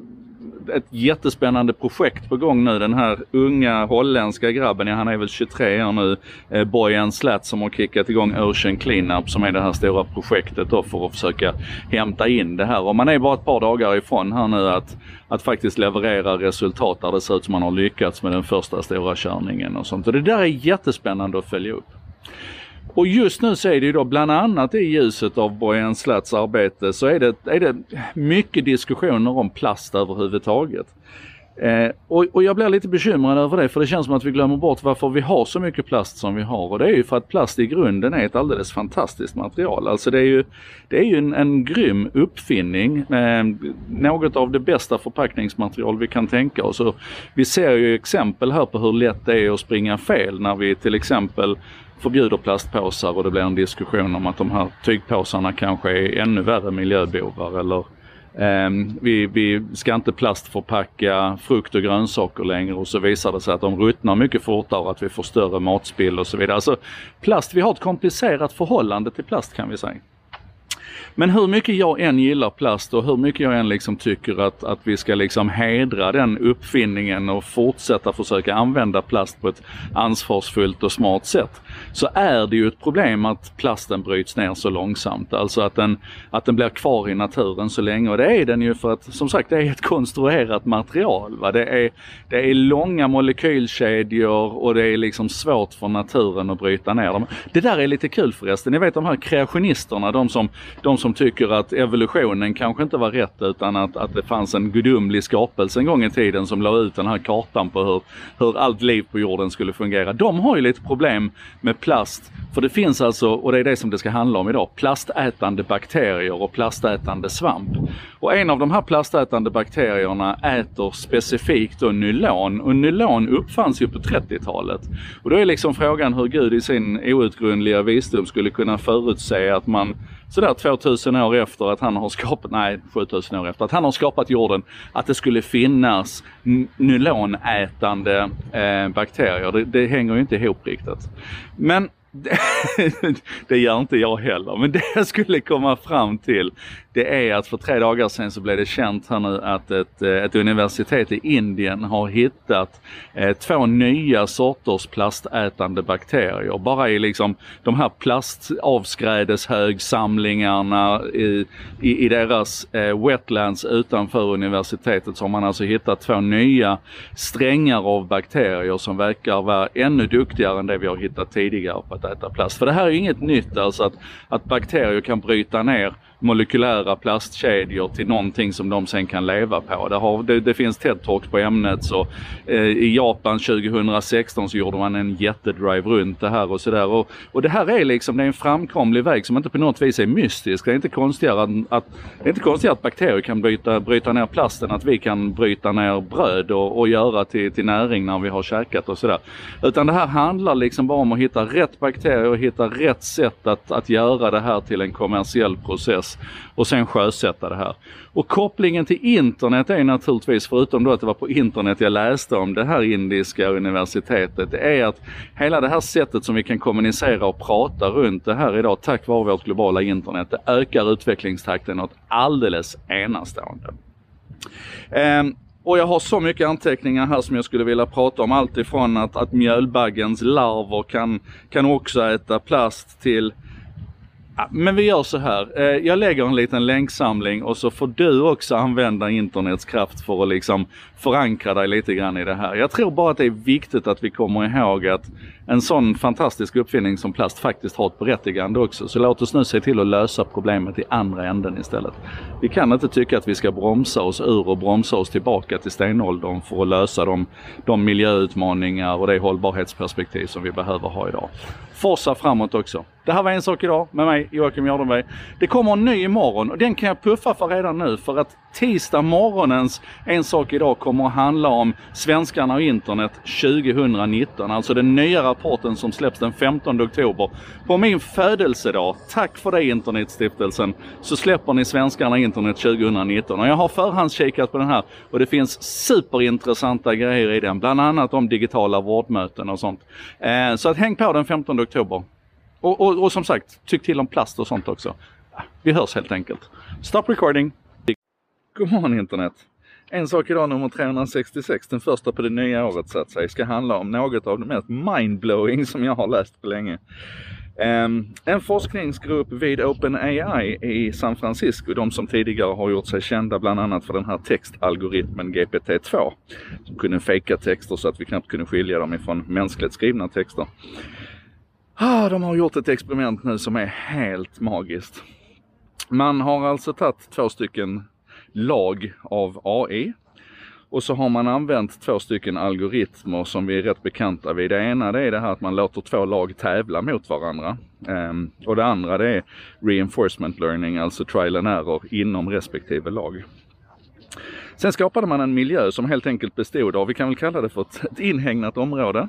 ett jättespännande projekt på gång nu. Den här unga holländska grabben, ja han är väl 23 år nu, eh, Bojan Slat som har kickat igång Ocean Cleanup som är det här stora projektet då för att försöka hämta in det här. Och man är bara ett par dagar ifrån här nu att, att faktiskt leverera resultat där det ser ut som man har lyckats med den första stora körningen och sånt. Och det där är jättespännande att följa upp. Och just nu så är det ju då bland annat i ljuset av Bojan Slats arbete så är det, är det mycket diskussioner om plast överhuvudtaget. Eh, och, och, jag blir lite bekymrad över det för det känns som att vi glömmer bort varför vi har så mycket plast som vi har och det är ju för att plast i grunden är ett alldeles fantastiskt material. Alltså det är ju, det är ju en, en grym uppfinning, eh, något av det bästa förpackningsmaterial vi kan tänka oss. Och vi ser ju exempel här på hur lätt det är att springa fel när vi till exempel förbjuder plastpåsar och det blir en diskussion om att de här tygpåsarna kanske är ännu värre miljöbovar eller eh, vi, vi ska inte plastförpacka frukt och grönsaker längre och så visar det sig att de ruttnar mycket fortare och att vi får större matspill och så vidare. Alltså plast, vi har ett komplicerat förhållande till plast kan vi säga. Men hur mycket jag än gillar plast och hur mycket jag än liksom tycker att, att vi ska liksom hedra den uppfinningen och fortsätta försöka använda plast på ett ansvarsfullt och smart sätt. Så är det ju ett problem att plasten bryts ner så långsamt. Alltså att den, att den blir kvar i naturen så länge. Och det är den ju för att som sagt det är ett konstruerat material. Va? Det, är, det är långa molekylkedjor och det är liksom svårt för naturen att bryta ner dem. Det där är lite kul förresten. Ni vet de här kreationisterna, de som, de som som tycker att evolutionen kanske inte var rätt utan att, att det fanns en gudomlig skapelse en gång i tiden som la ut den här kartan på hur, hur allt liv på jorden skulle fungera. De har ju lite problem med plast. För det finns alltså, och det är det som det ska handla om idag, plastätande bakterier och plastätande svamp. Och en av de här plastätande bakterierna äter specifikt då nylon och nylon uppfanns ju på 30-talet. Och då är liksom frågan hur Gud i sin outgrundliga visdom skulle kunna förutse att man sådär 2000 år efter att han har skapat, nej 7000 år efter att han har skapat jorden, att det skulle finnas nylonätande eh, bakterier. Det, det hänger ju inte ihop riktigt. Men det gör inte jag heller, men det jag skulle komma fram till det är att för tre dagar sedan så blev det känt här nu att ett, eh, ett universitet i Indien har hittat eh, två nya sorters plastätande bakterier. Bara i liksom de här plastavskrädeshögsamlingarna i, i, i deras eh, wetlands utanför universitetet så har man alltså hittat två nya strängar av bakterier som verkar vara ännu duktigare än det vi har hittat tidigare på att äta plast. För det här är ju inget nytt alltså att, att bakterier kan bryta ner molekylära plastkedjor till någonting som de sen kan leva på. Det, har, det, det finns TED-talks på ämnet. Så, eh, I Japan 2016 så gjorde man en jättedrive runt det här och sådär. Och, och det här är liksom det är en framkomlig väg som inte på något vis är mystisk. Det är inte konstigare att, att, det är inte konstigare att bakterier kan bryta, bryta ner plasten, att vi kan bryta ner bröd och, och göra till, till näring när vi har käkat och sådär. Utan det här handlar liksom bara om att hitta rätt bakterier och hitta rätt sätt att, att göra det här till en kommersiell process och sen sjösätta det här. Och kopplingen till internet är naturligtvis, förutom då att det var på internet jag läste om det här indiska universitetet, det är att hela det här sättet som vi kan kommunicera och prata runt det här idag tack vare vårt globala internet, det ökar utvecklingstakten något alldeles enastående. Um, och jag har så mycket anteckningar här som jag skulle vilja prata om. Allt ifrån att, att mjölbaggens larver kan, kan också äta plast till men vi gör så här. Eh, jag lägger en liten länksamling och så får du också använda internets kraft för att liksom förankra dig lite grann i det här. Jag tror bara att det är viktigt att vi kommer ihåg att en sån fantastisk uppfinning som plast faktiskt har ett berättigande också. Så låt oss nu se till att lösa problemet i andra änden istället. Vi kan inte tycka att vi ska bromsa oss ur och bromsa oss tillbaka till stenåldern för att lösa de, de miljöutmaningar och det hållbarhetsperspektiv som vi behöver ha idag. Forsa framåt också. Det här var en sak idag med mig Joakim Jardenberg. Det kommer en ny imorgon och den kan jag puffa för redan nu för att tisdag morgonens En sak idag kommer kommer att handla om svenskarna och internet 2019. Alltså den nya rapporten som släpps den 15 oktober. På min födelsedag, tack för det Internetstiftelsen, så släpper ni svenskarna internet 2019. Och jag har förhandskikat på den här och det finns superintressanta grejer i den. Bland annat om digitala vårdmöten och sånt. Eh, så att häng på den 15 oktober. Och, och, och som sagt, tyck till om plast och sånt också. Vi hörs helt enkelt. Stop recording! God morgon internet! En sak idag nummer 366, den första på det nya året så att säga, ska handla om något av det mest mindblowing som jag har läst på länge. Ehm, en forskningsgrupp vid OpenAI i San Francisco, de som tidigare har gjort sig kända bland annat för den här textalgoritmen GPT-2, som kunde fejka texter så att vi knappt kunde skilja dem ifrån mänskligt skrivna texter. Ah, de har gjort ett experiment nu som är helt magiskt. Man har alltså tagit två stycken lag av AI. Och så har man använt två stycken algoritmer som vi är rätt bekanta vid. Det ena det är det här att man låter två lag tävla mot varandra. Um, och det andra det är reinforcement learning, alltså trial and error inom respektive lag. Sen skapade man en miljö som helt enkelt bestod av, vi kan väl kalla det för ett, inhägnat område.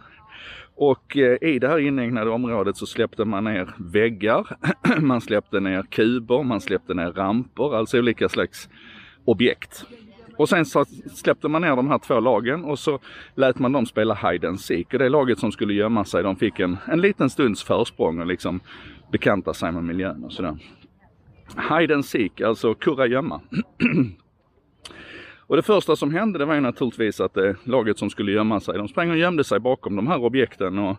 Och eh, i det här inhägnade området så släppte man ner väggar, man släppte ner kuber, man släppte ner ramper, alltså olika slags objekt. Och sen så släppte man ner de här två lagen och så lät man dem spela hide and seek. Och det laget som skulle gömma sig, de fick en, en liten stunds försprång och liksom bekanta sig med miljön och sådär. Hide and seek, alltså kurragömma. och det första som hände det var ju naturligtvis att det laget som skulle gömma sig, de sprang och gömde sig bakom de här objekten och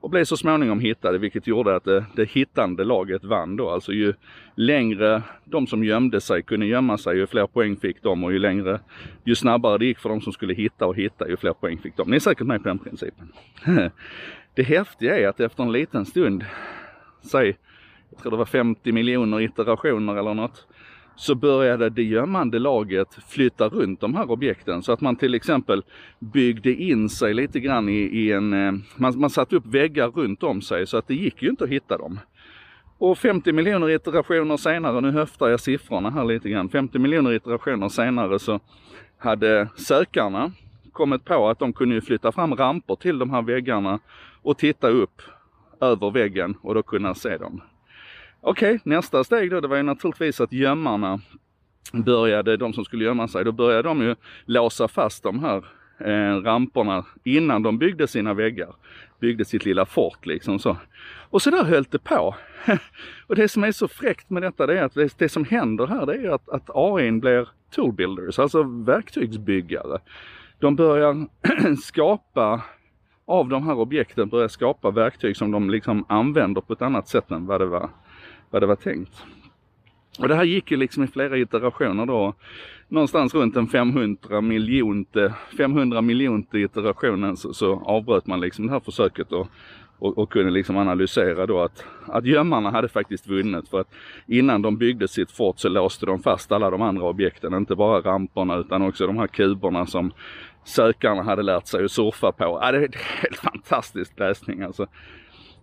och blev så småningom hittade vilket gjorde att det, det hittande laget vann då. Alltså ju längre de som gömde sig kunde gömma sig ju fler poäng fick de och ju längre, ju snabbare det gick för de som skulle hitta och hitta ju fler poäng fick de. Ni är säkert med på den principen. det häftiga är att efter en liten stund, säg, jag tror det var 50 miljoner iterationer eller något, så började det gömmande laget flytta runt de här objekten så att man till exempel byggde in sig lite grann i, i en, eh, man, man satte upp väggar runt om sig så att det gick ju inte att hitta dem. Och 50 miljoner iterationer senare, nu höftar jag siffrorna här lite grann, 50 miljoner iterationer senare så hade sökarna kommit på att de kunde flytta fram ramper till de här väggarna och titta upp över väggen och då kunna se dem. Okej, okay, nästa steg då det var ju naturligtvis att gömmarna började, de som skulle gömma sig, då började de ju låsa fast de här eh, ramperna innan de byggde sina väggar. Byggde sitt lilla fort liksom så. Och så där höll det på. och det som är så fräckt med detta det är att det, det som händer här det är att, att AI blir toolbuilders, alltså verktygsbyggare. De börjar skapa av de här objekten börjar skapa verktyg som de liksom använder på ett annat sätt än vad det var vad det var tänkt. Och det här gick ju liksom i flera iterationer då. Någonstans runt en 500 miljonte, 500 miljonte iterationen så, så avbröt man liksom det här försöket och, och, och kunde liksom analysera då att, att gömmarna hade faktiskt vunnit för att innan de byggde sitt fort så låste de fast alla de andra objekten, inte bara ramperna utan också de här kuberna som sökarna hade lärt sig att surfa på. Ja, det är helt fantastisk läsning alltså.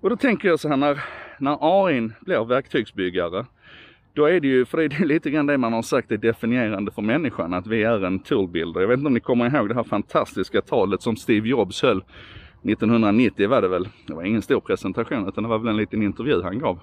Och då tänker jag så här när, när AI blir verktygsbyggare då är det ju, för det är lite grann det man har sagt är definierande för människan, att vi är en toolbuilder. Jag vet inte om ni kommer ihåg det här fantastiska talet som Steve Jobs höll 1990 var det väl. Det var ingen stor presentation utan det var väl en liten intervju han gav.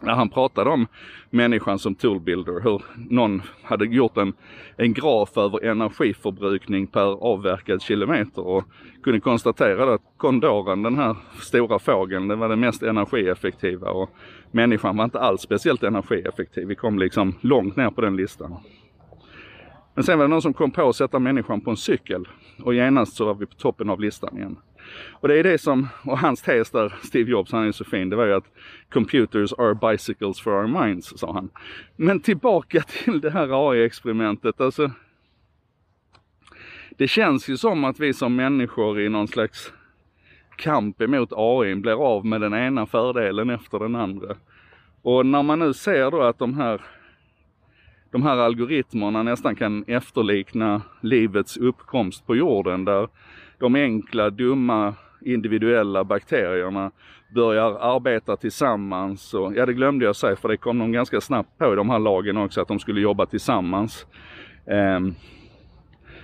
När han pratade om människan som toolbuilder, hur någon hade gjort en, en graf över energiförbrukning per avverkad kilometer och kunde konstatera att kondoren, den här stora fågeln, den var den mest energieffektiva och människan var inte alls speciellt energieffektiv. Vi kom liksom långt ner på den listan. Men sen var det någon som kom på att sätta människan på en cykel och genast så var vi på toppen av listan igen. Och det är det som, och hans tes där, Steve Jobs, han är så fin, det var ju att computers are bicycles for our minds, sa han. Men tillbaka till det här AI-experimentet, alltså. Det känns ju som att vi som människor i någon slags kamp emot AI blir av med den ena fördelen efter den andra. Och när man nu ser då att de här de här algoritmerna nästan kan efterlikna livets uppkomst på jorden där de enkla, dumma, individuella bakterierna börjar arbeta tillsammans. Och, ja, det glömde jag säga för det kom de ganska snabbt på i de här lagen också att de skulle jobba tillsammans. Um,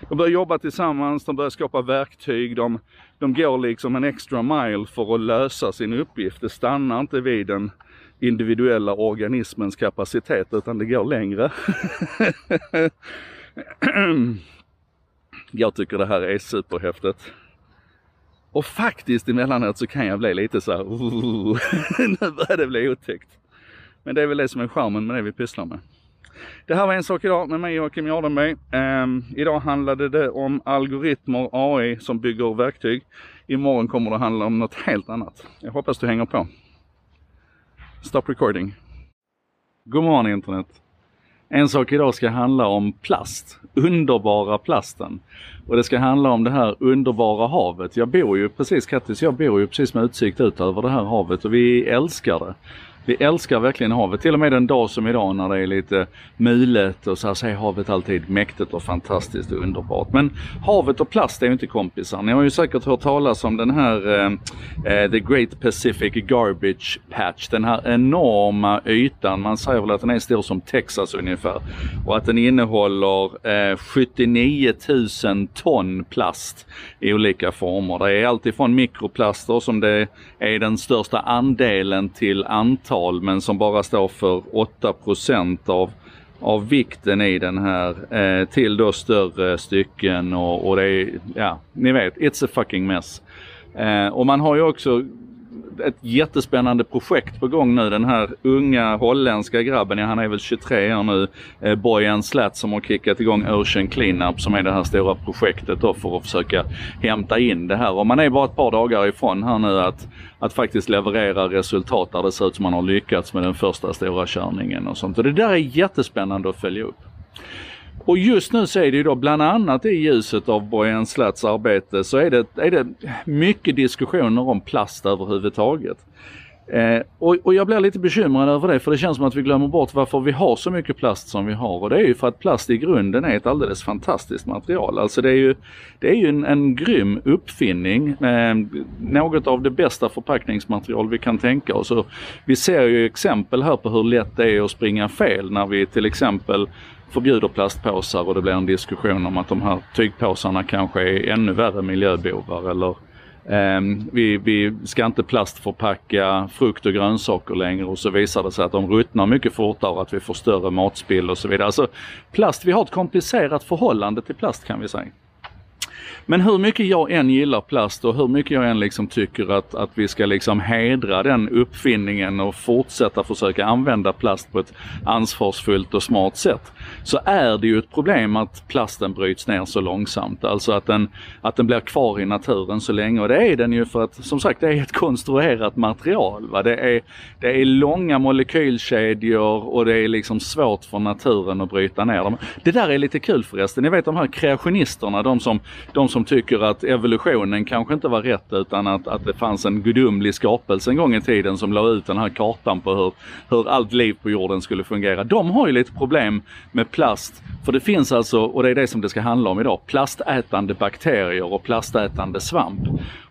de börjar jobba tillsammans, de börjar skapa verktyg, de, de går liksom en extra mile för att lösa sin uppgift. Det stannar inte vid den individuella organismens kapacitet utan det går längre. Ehm, jag tycker det här är superhäftigt. Och faktiskt emellanåt så kan jag bli lite så här, nu börjar det bli otäckt. Men det är väl det som är charmen med det vi pysslar med. Det här var En sak idag med mig Joakim Jardenberg. Um, idag handlade det om algoritmer, AI som bygger verktyg. Imorgon kommer det handla om något helt annat. Jag hoppas du hänger på. Stop recording. God morgon internet. En sak idag ska handla om plast, underbara plasten. Och det ska handla om det här underbara havet. Jag bor ju precis, Kattis, jag bor ju precis med utsikt ut över det här havet och vi älskar det. Vi älskar verkligen havet. Till och med en dag som idag när det är lite mulet och så här så är havet alltid mäktigt och fantastiskt och underbart. Men havet och plast är ju inte kompisar. Ni har ju säkert hört talas om den här eh, eh The Great Pacific Garbage Patch. Den här enorma ytan. Man säger väl att den är stor som Texas ungefär. Och att den innehåller eh, 79 000 ton plast i olika former. Det är alltifrån mikroplaster som det är den största andelen till antal tal men som bara står för 8 av av vikten i den här eh, till då större stycken och, och det är, ja, ni vet, it's a fucking mess. Eh, och man har ju också ett jättespännande projekt på gång nu. Den här unga holländska grabben, ja han är väl 23 år nu, eh, Bojan Slat som har kickat igång Ocean Cleanup som är det här stora projektet då för att försöka hämta in det här. Och man är bara ett par dagar ifrån här nu att, att faktiskt leverera resultat där det ser ut som man har lyckats med den första stora körningen och sånt. Och det där är jättespännande att följa upp. Och just nu så är det ju då bland annat i ljuset av Bojan Slats arbete så är det, är det mycket diskussioner om plast överhuvudtaget. Eh, och, och, jag blir lite bekymrad över det för det känns som att vi glömmer bort varför vi har så mycket plast som vi har och det är ju för att plast i grunden är ett alldeles fantastiskt material. Alltså det är ju, det är ju en, en grym uppfinning, eh, något av det bästa förpackningsmaterial vi kan tänka oss. Och vi ser ju exempel här på hur lätt det är att springa fel när vi till exempel förbjuder plastpåsar och det blir en diskussion om att de här tygpåsarna kanske är ännu värre miljöbovar eller eh, vi, vi ska inte plastförpacka frukt och grönsaker längre och så visar det sig att de ruttnar mycket fortare och att vi får större matspill och så vidare. Alltså plast, vi har ett komplicerat förhållande till plast kan vi säga. Men hur mycket jag än gillar plast och hur mycket jag än liksom tycker att, att vi ska liksom hedra den uppfinningen och fortsätta försöka använda plast på ett ansvarsfullt och smart sätt. Så är det ju ett problem att plasten bryts ner så långsamt. Alltså att den, att den blir kvar i naturen så länge. Och det är den ju för att som sagt det är ett konstruerat material. Va? Det, är, det är långa molekylkedjor och det är liksom svårt för naturen att bryta ner dem. Det där är lite kul förresten. Ni vet de här kreationisterna, de som, de som tycker att evolutionen kanske inte var rätt utan att, att det fanns en gudomlig skapelse en gång i tiden som la ut den här kartan på hur, hur allt liv på jorden skulle fungera. De har ju lite problem med plast. För det finns alltså, och det är det som det ska handla om idag, plastätande bakterier och plastätande svamp.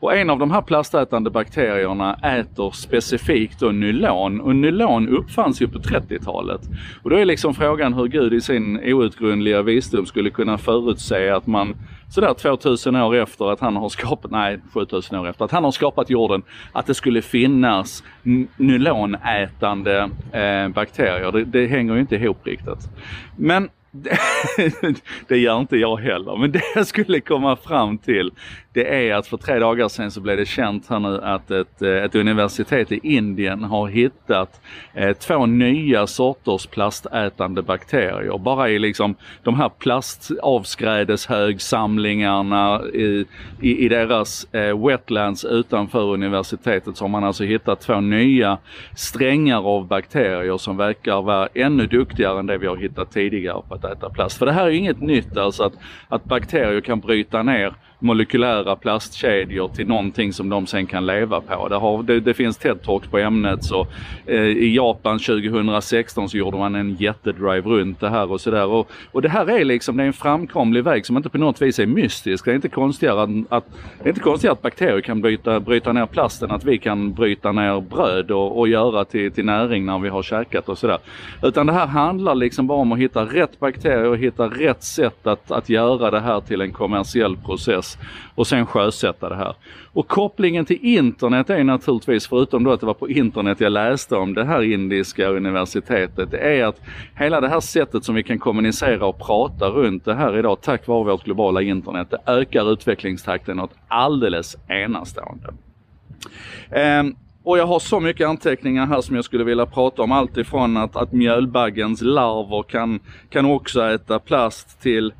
Och en av de här plastätande bakterierna äter specifikt då nylon och nylon uppfanns ju på 30-talet. Och då är liksom frågan hur Gud i sin outgrundliga visdom skulle kunna förutse att man sådär 2000 år efter att han har skapat, nej 7000 år efter att han har skapat jorden, att det skulle finnas nylonätande eh, bakterier. Det, det hänger ju inte ihop riktigt. Men det gör inte jag heller. Men det jag skulle komma fram till det är att för tre dagar sedan så blev det känt här nu att ett, eh, ett universitet i Indien har hittat eh, två nya sorters plastätande bakterier. Bara i liksom de här plastavskrädeshögsamlingarna i, i, i deras eh, wetlands utanför universitetet så har man alltså hittat två nya strängar av bakterier som verkar vara ännu duktigare än det vi har hittat tidigare på att äta plast. För det här är inget nytt alltså att, att bakterier kan bryta ner molekylära plastkedjor till någonting som de sen kan leva på. Det, har, det, det finns TED-talks på ämnet. Så, eh, I Japan 2016 så gjorde man en jättedrive runt det här och sådär. Och, och det här är liksom det är en framkomlig väg som inte på något vis är mystisk. Det är inte konstigare att, att, det är inte konstigare att bakterier kan bryta, bryta ner plasten, att vi kan bryta ner bröd och, och göra till, till näring när vi har käkat och sådär. Utan det här handlar liksom bara om att hitta rätt bakterier och hitta rätt sätt att, att göra det här till en kommersiell process och sen sjösätta det här. Och kopplingen till internet är naturligtvis, förutom då att det var på internet jag läste om det här indiska universitetet, det är att hela det här sättet som vi kan kommunicera och prata runt det här idag tack vare vårt globala internet, det ökar utvecklingstakten något alldeles enastående. Um, och jag har så mycket anteckningar här som jag skulle vilja prata om. Allt ifrån att, att mjölbaggens larver kan, kan också äta plast till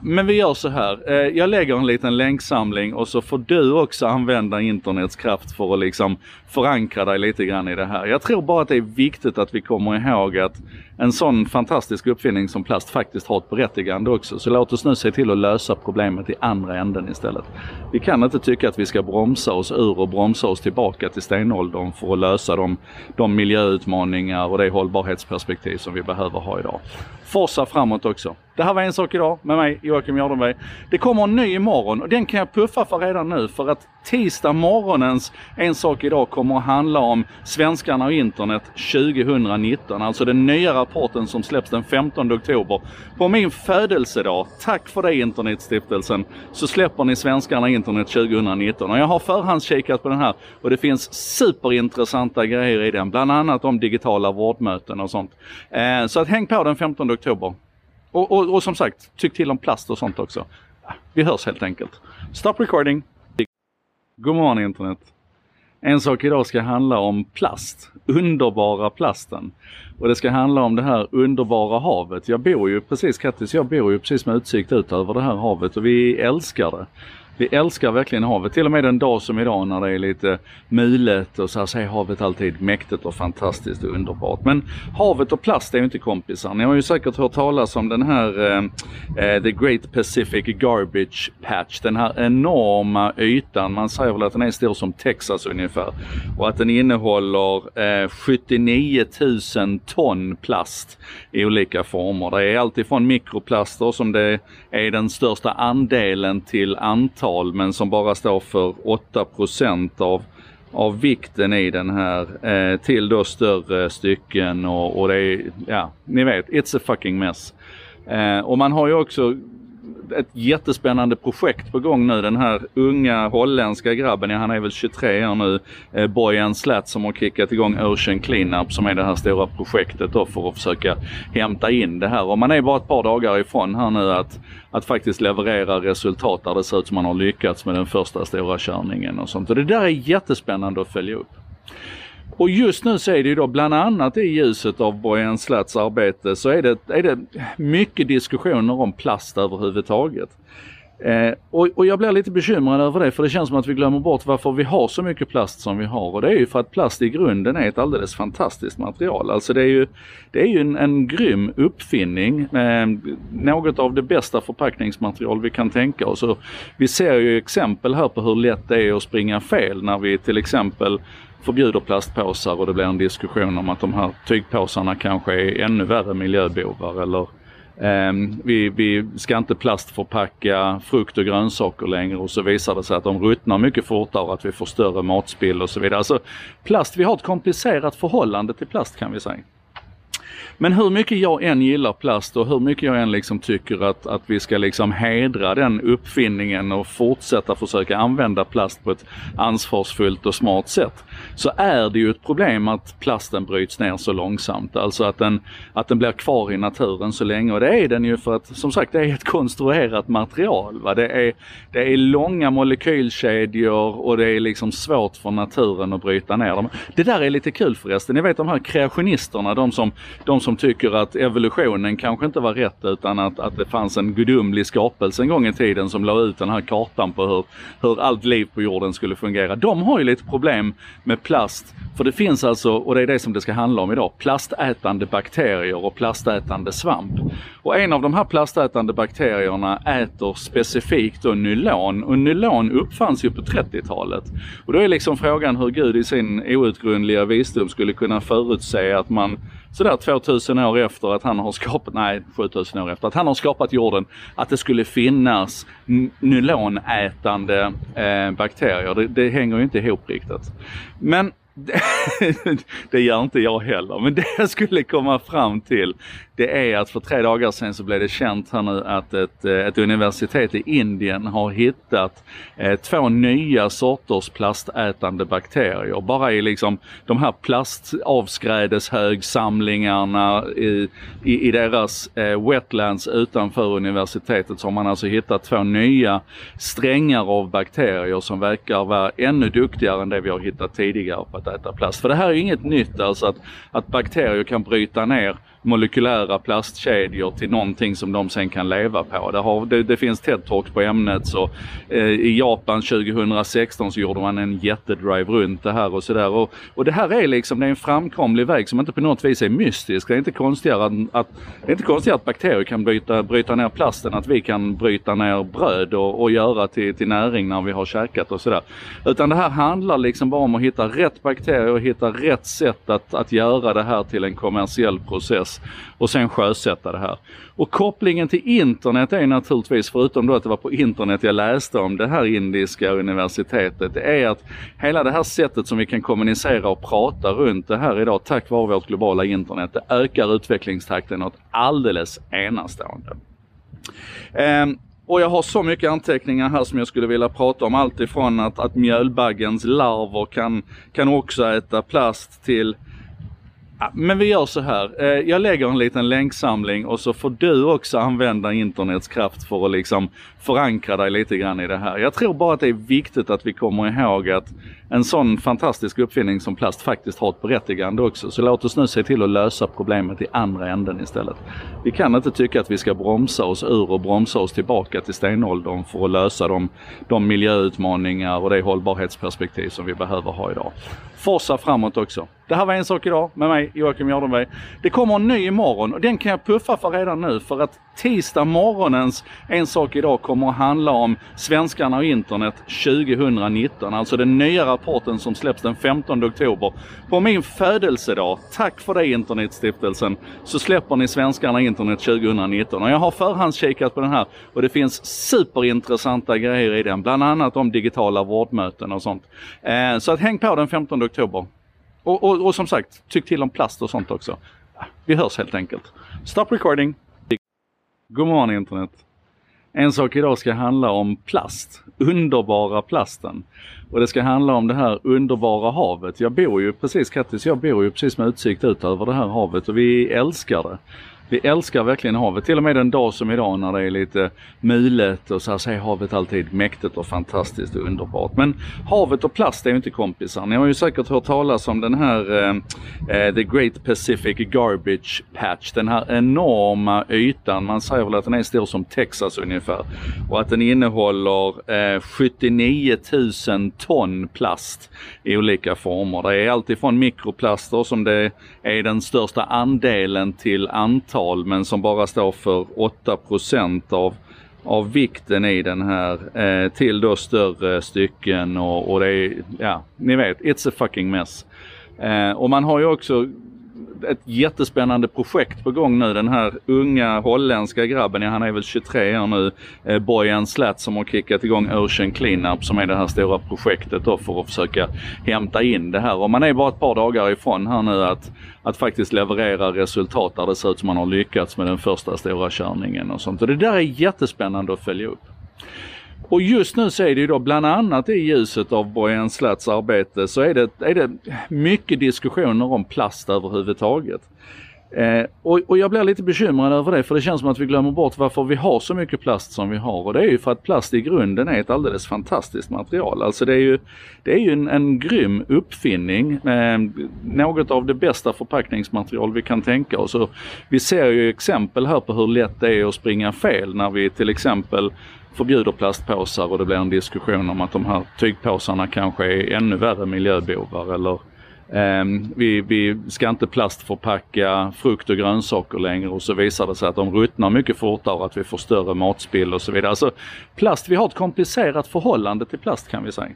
men vi gör så här. Eh, jag lägger en liten länksamling och så får du också använda internets kraft för att liksom förankra dig lite grann i det här. Jag tror bara att det är viktigt att vi kommer ihåg att en sån fantastisk uppfinning som plast faktiskt har ett berättigande också. Så låt oss nu se till att lösa problemet i andra änden istället. Vi kan inte tycka att vi ska bromsa oss ur och bromsa oss tillbaka till stenåldern för att lösa de, de miljöutmaningar och det hållbarhetsperspektiv som vi behöver ha idag. Forsa framåt också. Det här var En sak idag med mig Joakim Jardenberg. Det kommer en ny imorgon och den kan jag puffa för redan nu för att tisdag morgonens En sak idag kommer att handla om svenskarna och internet 2019. Alltså den nya rapporten som släpps den 15 oktober. På min födelsedag, tack för det Internetstiftelsen, så släpper ni svenskarna internet 2019. Och jag har förhandskikat på den här och det finns superintressanta grejer i den. Bland annat om digitala vårdmöten och sånt. Eh, så att häng på den 15 oktober. Och, och, och som sagt, tyck till om plast och sånt också. Vi hörs helt enkelt. Stop recording! God morgon internet! En sak idag ska handla om plast, underbara plasten. Och det ska handla om det här underbara havet. Jag bor ju precis, Kattis, jag bor ju precis med utsikt ut över det här havet och vi älskar det. Vi älskar verkligen havet. Till och med en dag som idag när det är lite mulet och så här så är havet alltid mäktigt och fantastiskt och underbart. Men havet och plast är ju inte kompisar. Ni har ju säkert hört talas om den här eh, eh The Great Pacific Garbage Patch. Den här enorma ytan. Man säger väl att den är stor som Texas ungefär. Och att den innehåller eh, 79 000 ton plast i olika former. Det är alltifrån mikroplaster som det är den största andelen till antal tal men som bara står för 8 av av vikten i den här eh, till då större stycken och, och det är, ja, ni vet, it's a fucking mess. Eh, och man har ju också ett jättespännande projekt på gång nu. Den här unga holländska grabben, ja, han är väl 23 år nu, eh, Bojan Slat som har kickat igång Ocean Cleanup som är det här stora projektet då för att försöka hämta in det här. Och man är bara ett par dagar ifrån här nu att, att faktiskt leverera resultat där det ser ut som man har lyckats med den första stora körningen och sånt. Och det där är jättespännande att följa upp. Och just nu så är det ju då bland annat i ljuset av Bojan Slats arbete så är det, är det mycket diskussioner om plast överhuvudtaget. Eh, och, och, jag blir lite bekymrad över det för det känns som att vi glömmer bort varför vi har så mycket plast som vi har. Och det är ju för att plast i grunden är ett alldeles fantastiskt material. Alltså det är ju, det är ju en, en grym uppfinning. Eh, något av det bästa förpackningsmaterial vi kan tänka oss. Och vi ser ju exempel här på hur lätt det är att springa fel när vi till exempel förbjuder plastpåsar och det blir en diskussion om att de här tygpåsarna kanske är ännu värre miljöbovar eller Um, vi, vi, ska inte plastförpacka frukt och grönsaker längre och så visar det sig att de ruttnar mycket fortare och att vi får större matspill och så vidare. Alltså plast, vi har ett komplicerat förhållande till plast kan vi säga. Men hur mycket jag än gillar plast och hur mycket jag än liksom tycker att, att vi ska liksom hedra den uppfinningen och fortsätta försöka använda plast på ett ansvarsfullt och smart sätt. Så är det ju ett problem att plasten bryts ner så långsamt. Alltså att den, att den blir kvar i naturen så länge. Och det är den ju för att som sagt det är ett konstruerat material. Va? Det, är, det är långa molekylkedjor och det är liksom svårt för naturen att bryta ner dem. Det där är lite kul förresten. Ni vet de här kreationisterna, de som, de som tycker att evolutionen kanske inte var rätt utan att, att det fanns en gudomlig skapelse en gång i tiden som la ut den här kartan på hur, hur allt liv på jorden skulle fungera. De har ju lite problem med plast. För det finns alltså, och det är det som det ska handla om idag, plastätande bakterier och plastätande svamp. Och en av de här plastätande bakterierna äter specifikt då nylon och nylon uppfanns ju på 30-talet. Och då är liksom frågan hur Gud i sin outgrundliga visdom skulle kunna förutse att man sådär 2000 år efter att han har skapat, nej 7000 år efter att han har skapat jorden, att det skulle finnas nylonätande eh, bakterier. Det, det hänger ju inte ihop riktigt. Men det gör inte jag heller. Men det jag skulle komma fram till det är att för tre dagar sedan så blev det känt här nu att ett, eh, ett universitet i Indien har hittat eh, två nya sorters plastätande bakterier. Bara i liksom de här plastavskrädeshögsamlingarna i, i, i deras eh, wetlands utanför universitetet så har man alltså hittat två nya strängar av bakterier som verkar vara ännu duktigare än det vi har hittat tidigare på att äta plast. För det här är ju inget nytt alltså att, att bakterier kan bryta ner molekylära plastkedjor till någonting som de sen kan leva på. Det, har, det, det finns TED-talks på ämnet. Så, eh, I Japan 2016 så gjorde man en jättedrive runt det här och sådär. Och, och det här är liksom det är en framkomlig väg som inte på något vis är mystisk. Det är inte konstigare att, att, det är inte konstigare att bakterier kan bryta, bryta ner plasten, att vi kan bryta ner bröd och, och göra till, till näring när vi har käkat och sådär. Utan det här handlar liksom bara om att hitta rätt bakterier och hitta rätt sätt att, att göra det här till en kommersiell process och sen sjösätta det här. Och kopplingen till internet är naturligtvis, förutom då att det var på internet jag läste om det här indiska universitetet, det är att hela det här sättet som vi kan kommunicera och prata runt det här idag tack vare vårt globala internet, det ökar utvecklingstakten något alldeles enastående. Um, och jag har så mycket anteckningar här som jag skulle vilja prata om. Allt ifrån att, att mjölbaggens larver kan, kan också äta plast till men vi gör så här. Eh, jag lägger en liten länksamling och så får du också använda internets kraft för att liksom förankra dig lite grann i det här. Jag tror bara att det är viktigt att vi kommer ihåg att en sån fantastisk uppfinning som plast faktiskt har ett berättigande också. Så låt oss nu se till att lösa problemet i andra änden istället. Vi kan inte tycka att vi ska bromsa oss ur och bromsa oss tillbaka till stenåldern för att lösa de, de miljöutmaningar och det hållbarhetsperspektiv som vi behöver ha idag. Forsa framåt också. Det här var en sak idag med mig Joakim Jardenberg. Det kommer en ny imorgon och den kan jag puffa för redan nu för att tisdag morgonens En sak idag kommer kommer att handla om svenskarna och internet 2019. Alltså den nya rapporten som släpps den 15 oktober. På min födelsedag, tack för det Internetstiftelsen, så släpper ni svenskarna och internet 2019. Och jag har förhandskikat på den här och det finns superintressanta grejer i den. Bland annat om digitala vårdmöten och sånt. Eh, så att häng på den 15 oktober. Och, och, och som sagt, tyck till om plast och sånt också. Vi hörs helt enkelt. Stop recording! God morgon internet! En sak idag ska handla om plast, underbara plasten. Och det ska handla om det här underbara havet. Jag bor ju precis, Kattis, jag bor ju precis med utsikt ut över det här havet och vi älskar det. Vi älskar verkligen havet. Till och med en dag som idag när det är lite mulet och så här så är havet alltid mäktigt och fantastiskt och underbart. Men havet och plast är ju inte kompisar. Ni har ju säkert hört talas om den här eh, eh The Great Pacific Garbage Patch. Den här enorma ytan. Man säger väl att den är stor som Texas ungefär. Och att den innehåller eh, 79 000 ton plast i olika former. Det är alltifrån mikroplaster som det är den största andelen till antal men som bara står för 8 av av vikten i den här eh, till då större stycken och, och det är, ja, ni vet, it's a fucking mess. Eh, och man har ju också ett jättespännande projekt på gång nu. Den här unga holländska grabben, ja, han är väl 23 år nu, eh, Bojan Slat som har kickat igång Ocean Cleanup som är det här stora projektet då för att försöka hämta in det här. Och man är bara ett par dagar ifrån här nu att, att faktiskt leverera resultat där det ser ut som man har lyckats med den första stora körningen och sånt. Och det där är jättespännande att följa upp. Och just nu så är det ju då bland annat i ljuset av Bojan Slats arbete så är det, är det mycket diskussioner om plast överhuvudtaget. Eh, och, och, jag blir lite bekymrad över det för det känns som att vi glömmer bort varför vi har så mycket plast som vi har. Och det är ju för att plast i grunden är ett alldeles fantastiskt material. Alltså det är ju, det är ju en, en grym uppfinning. Eh, något av det bästa förpackningsmaterial vi kan tänka oss. Och vi ser ju exempel här på hur lätt det är att springa fel när vi till exempel förbjuder plastpåsar och det blir en diskussion om att de här tygpåsarna kanske är ännu värre miljöbovar eller eh, vi, vi ska inte plastförpacka frukt och grönsaker längre och så visar det sig att de ruttnar mycket fortare och att vi får större matspill och så vidare. Alltså plast, vi har ett komplicerat förhållande till plast kan vi säga.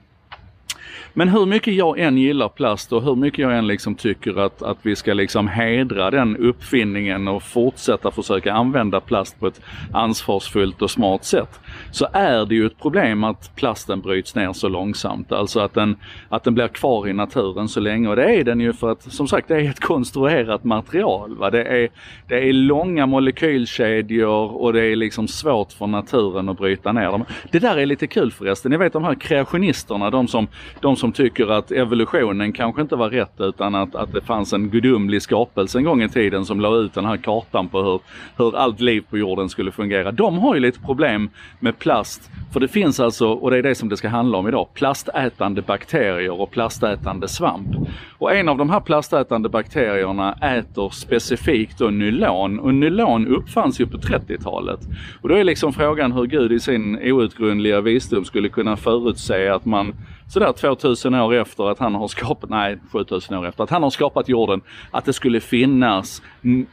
Men hur mycket jag än gillar plast och hur mycket jag än liksom tycker att, att vi ska liksom hedra den uppfinningen och fortsätta försöka använda plast på ett ansvarsfullt och smart sätt. Så är det ju ett problem att plasten bryts ner så långsamt. Alltså att den, att den blir kvar i naturen så länge. Och det är den ju för att som sagt det är ett konstruerat material. Va? Det, är, det är långa molekylkedjor och det är liksom svårt för naturen att bryta ner dem. Det där är lite kul förresten. Ni vet de här kreationisterna, de som, de som tycker att evolutionen kanske inte var rätt utan att, att det fanns en gudomlig skapelse en gång i tiden som la ut den här kartan på hur, hur allt liv på jorden skulle fungera. De har ju lite problem med plast. För det finns alltså, och det är det som det ska handla om idag, plastätande bakterier och plastätande svamp. Och en av de här plastätande bakterierna äter specifikt då nylon och nylon uppfanns ju på 30-talet. Och då är liksom frågan hur Gud i sin outgrundliga visdom skulle kunna förutse att man sådär 2000 år efter att han har skapat, nej 7000 år efter att han har skapat jorden, att det skulle finnas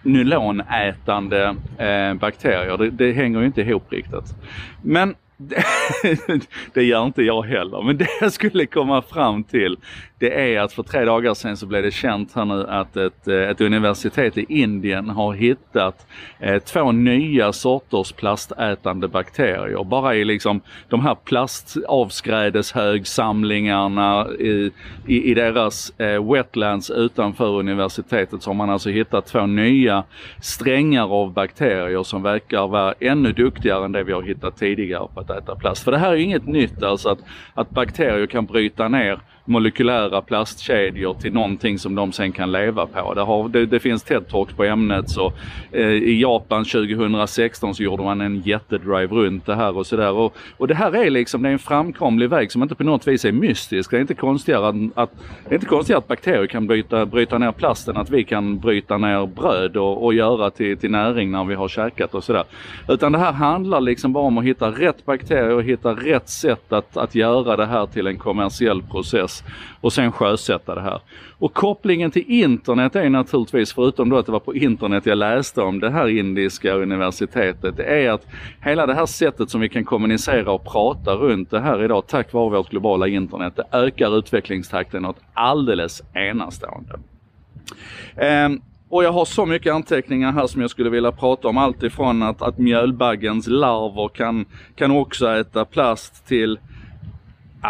nylonätande eh, bakterier. Det, det hänger ju inte ihop riktigt. Men det gör inte jag heller, men det jag skulle komma fram till det är att för tre dagar sedan så blev det känt här nu att ett, ett universitet i Indien har hittat eh, två nya sorters plastätande bakterier. Bara i liksom de här plastavskrädeshögsamlingarna i, i, i deras eh, wetlands utanför universitetet så har man alltså hittat två nya strängar av bakterier som verkar vara ännu duktigare än det vi har hittat tidigare på att äta plast. För det här är ju inget nytt alltså att, att bakterier kan bryta ner molekylära plastkedjor till någonting som de sen kan leva på. Det, har, det, det finns TED-talks på ämnet. Så, eh, I Japan 2016 så gjorde man en jättedrive runt det här och sådär. Och, och det här är liksom det är en framkomlig väg som inte på något vis är mystisk. Det är inte konstigare att, att, det är inte konstigare att bakterier kan bryta, bryta ner plasten, att vi kan bryta ner bröd och, och göra till, till näring när vi har käkat och sådär. Utan det här handlar liksom bara om att hitta rätt bakterier och hitta rätt sätt att, att göra det här till en kommersiell process och sen sjösätta det här. Och kopplingen till internet är naturligtvis, förutom då att det var på internet jag läste om det här indiska universitetet, det är att hela det här sättet som vi kan kommunicera och prata runt det här idag tack vare vårt globala internet, det ökar utvecklingstakten något alldeles enastående. Um, och jag har så mycket anteckningar här som jag skulle vilja prata om. Allt ifrån att, att mjölbaggens larver kan, kan också äta plast till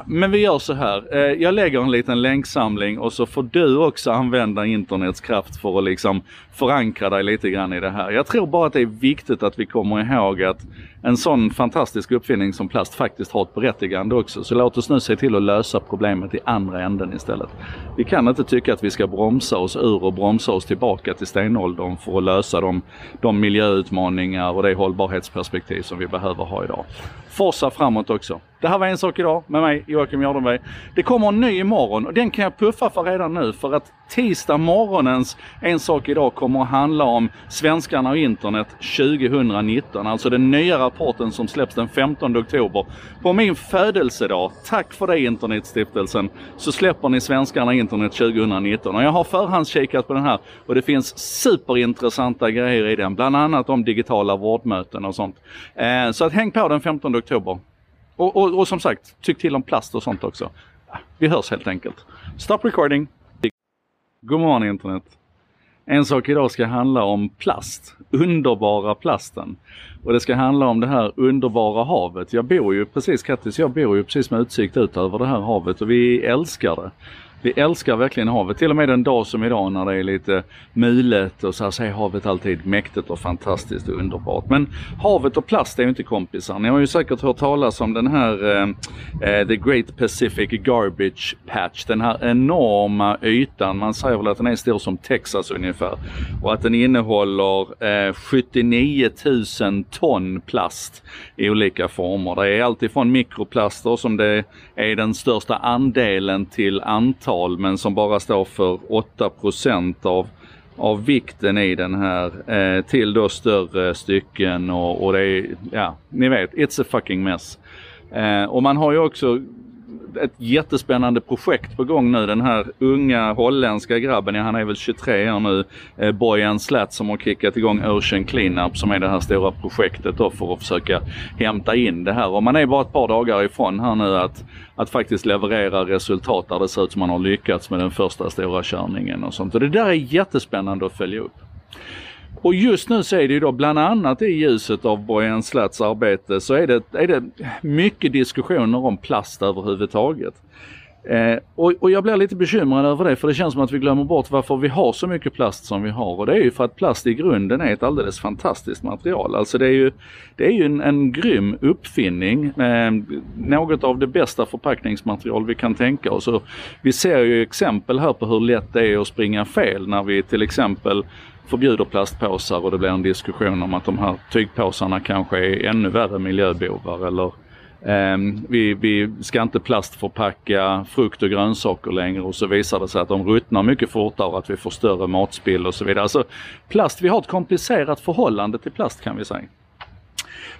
men vi gör så här. Eh, jag lägger en liten länksamling och så får du också använda internets kraft för att liksom förankra dig lite grann i det här. Jag tror bara att det är viktigt att vi kommer ihåg att en sån fantastisk uppfinning som plast faktiskt har ett berättigande också. Så låt oss nu se till att lösa problemet i andra änden istället. Vi kan inte tycka att vi ska bromsa oss ur och bromsa oss tillbaka till stenåldern för att lösa de, de miljöutmaningar och det hållbarhetsperspektiv som vi behöver ha idag. Forsa framåt också. Det här var En sak idag med mig Joakim Jardenberg. Det kommer en ny imorgon och den kan jag puffa för redan nu för att tisdag morgonens En sak idag kommer att handla om svenskarna och internet 2019. Alltså den nya rapporten som släpps den 15 oktober. På min födelsedag, tack för det Internetstiftelsen, så släpper ni svenskarna internet 2019. Och jag har förhandskikat på den här och det finns superintressanta grejer i den. Bland annat om digitala vårdmöten och sånt. Eh, så att häng på den 15 oktober. Och, och, och som sagt, tyck till om plast och sånt också. Vi hörs helt enkelt. Stop recording. God morgon internet. En sak idag ska handla om plast. Underbara plasten. Och det ska handla om det här underbara havet. Jag bor ju precis, Kattis, jag bor ju precis med utsikt ut över det här havet och vi älskar det. Vi älskar verkligen havet. Till och med en dag som idag när det är lite mulet och så här så är havet alltid mäktigt och fantastiskt och underbart. Men havet och plast är ju inte kompisar. Ni har ju säkert hört talas om den här eh, eh The Great Pacific Garbage Patch. Den här enorma ytan. Man säger väl att den är stor som Texas ungefär. Och att den innehåller eh, 79 000 ton plast i olika former. Det är alltifrån mikroplaster som det är den största andelen till antal tal men som bara står för 8 av av vikten i den här eh, till då större stycken och, och det är, ja, ni vet, it's a fucking mess. Eh, och man har ju också ett jättespännande projekt på gång nu. Den här unga holländska grabben, ja, han är väl 23 år nu, eh, Bojan Slat som har kickat igång Ocean Cleanup som är det här stora projektet då för att försöka hämta in det här. Och man är bara ett par dagar ifrån här nu att, att faktiskt leverera resultat där det ser ut som man har lyckats med den första stora körningen och sånt. Och det där är jättespännande att följa upp. Och just nu så är det ju då bland annat i ljuset av Bojan Slats arbete så är det, är det mycket diskussioner om plast överhuvudtaget. Eh, och, och, jag blir lite bekymrad över det för det känns som att vi glömmer bort varför vi har så mycket plast som vi har. Och det är ju för att plast i grunden är ett alldeles fantastiskt material. Alltså det är ju, det är ju en, en grym uppfinning. Eh, något av det bästa förpackningsmaterial vi kan tänka oss. Och vi ser ju exempel här på hur lätt det är att springa fel när vi till exempel förbjuder plastpåsar och det blir en diskussion om att de här tygpåsarna kanske är ännu värre miljöbovar eller eh, vi, vi ska inte plastförpacka frukt och grönsaker längre och så visar det sig att de ruttnar mycket fortare och att vi får större matspill och så vidare. Alltså plast, vi har ett komplicerat förhållande till plast kan vi säga.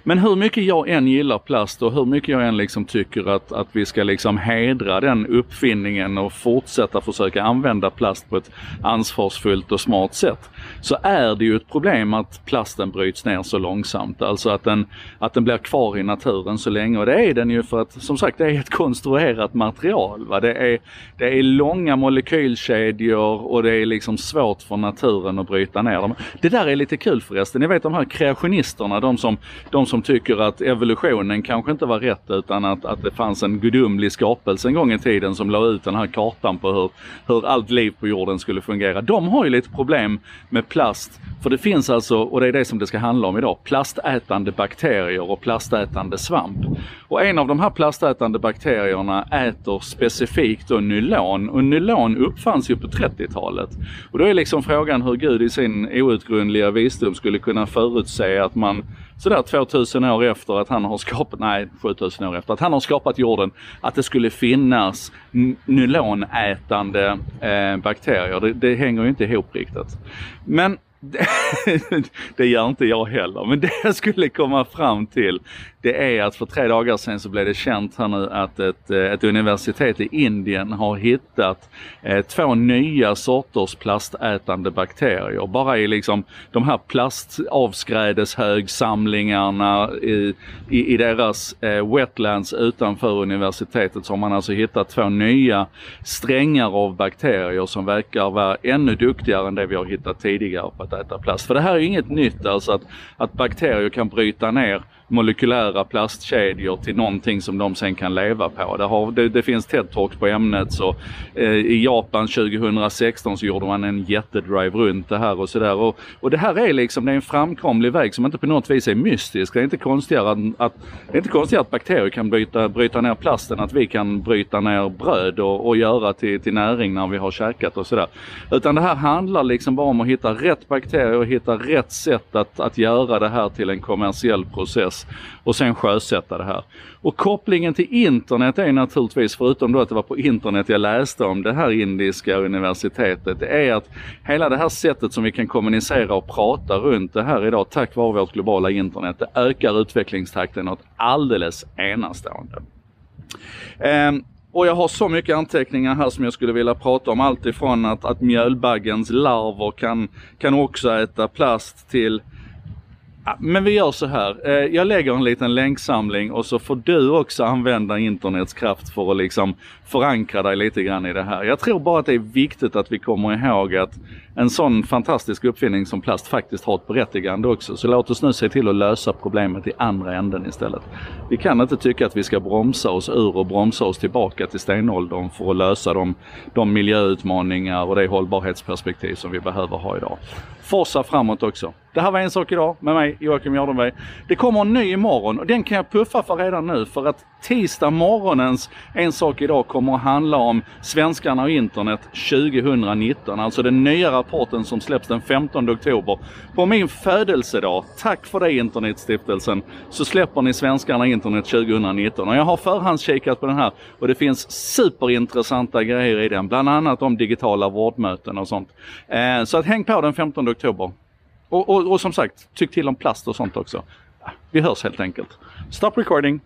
Men hur mycket jag än gillar plast och hur mycket jag än liksom tycker att, att vi ska liksom hedra den uppfinningen och fortsätta försöka använda plast på ett ansvarsfullt och smart sätt. Så är det ju ett problem att plasten bryts ner så långsamt. Alltså att den, att den blir kvar i naturen så länge. Och det är den ju för att som sagt det är ett konstruerat material. Va? Det, är, det är långa molekylkedjor och det är liksom svårt för naturen att bryta ner dem. Det där är lite kul förresten. Ni vet de här kreationisterna, de som, de som tycker att evolutionen kanske inte var rätt utan att, att det fanns en gudomlig skapelse en gång i tiden som la ut den här kartan på hur, hur allt liv på jorden skulle fungera. De har ju lite problem med plast. För det finns alltså, och det är det som det ska handla om idag, plastätande bakterier och plastätande svamp. Och en av de här plastätande bakterierna äter specifikt då nylon och nylon uppfanns ju på 30-talet. Och då är liksom frågan hur Gud i sin outgrundliga visdom skulle kunna förutse att man sådär 2000 år efter att han har skapat, nej 7000 år efter att han har skapat jorden, att det skulle finnas nylonätande eh, bakterier. Det, det hänger ju inte ihop riktigt. Men det gör inte jag heller, men det jag skulle komma fram till det är att för tre dagar sedan så blev det känt här nu att ett, eh, ett universitet i Indien har hittat eh, två nya sorters plastätande bakterier. Bara i liksom de här plastavskrädeshögsamlingarna i, i, i deras eh, wetlands utanför universitetet så har man alltså hittat två nya strängar av bakterier som verkar vara ännu duktigare än det vi har hittat tidigare på att äta plast. För det här är ju inget nytt alltså att, att bakterier kan bryta ner molekylära plastkedjor till någonting som de sen kan leva på. Det, har, det, det finns TED-talks på ämnet. Så, eh, I Japan 2016 så gjorde man en jättedrive runt det här och sådär. Och, och det här är liksom det är en framkomlig väg som inte på något vis är mystisk. Det är inte konstigare att, att, det är inte konstigare att bakterier kan bryta, bryta ner plasten, att vi kan bryta ner bröd och, och göra till, till näring när vi har käkat och sådär. Utan det här handlar liksom bara om att hitta rätt bakterier och hitta rätt sätt att, att göra det här till en kommersiell process och sen sjösätta det här. Och kopplingen till internet är naturligtvis, förutom då att det var på internet jag läste om det här indiska universitetet, det är att hela det här sättet som vi kan kommunicera och prata runt det här idag tack vare vårt globala internet, det ökar utvecklingstakten något alldeles enastående. Um, och jag har så mycket anteckningar här som jag skulle vilja prata om. Allt ifrån att, att mjölbaggens larver kan, kan också äta plast till men vi gör så här. Eh, jag lägger en liten länksamling och så får du också använda internets kraft för att liksom förankra dig lite grann i det här. Jag tror bara att det är viktigt att vi kommer ihåg att en sån fantastisk uppfinning som plast faktiskt har ett berättigande också. Så låt oss nu se till att lösa problemet i andra änden istället. Vi kan inte tycka att vi ska bromsa oss ur och bromsa oss tillbaka till stenåldern för att lösa de, de miljöutmaningar och det hållbarhetsperspektiv som vi behöver ha idag. Forsa framåt också. Det här var En sak idag med mig Joakim Jardenberg. Det kommer en ny imorgon och den kan jag puffa för redan nu för att tisdag morgonens En sak idag kommer att handla om svenskarna och internet 2019. Alltså den nya rapporten som släpps den 15 oktober. På min födelsedag, tack för det Internetstiftelsen, så släpper ni svenskarna internet 2019. Och jag har förhandskikat på den här och det finns superintressanta grejer i den. Bland annat om digitala vårdmöten och sånt. Eh, så att häng på den 15 oktober. Och, och, och som sagt, tyck till om plast och sånt också. Vi hörs helt enkelt. Stop recording.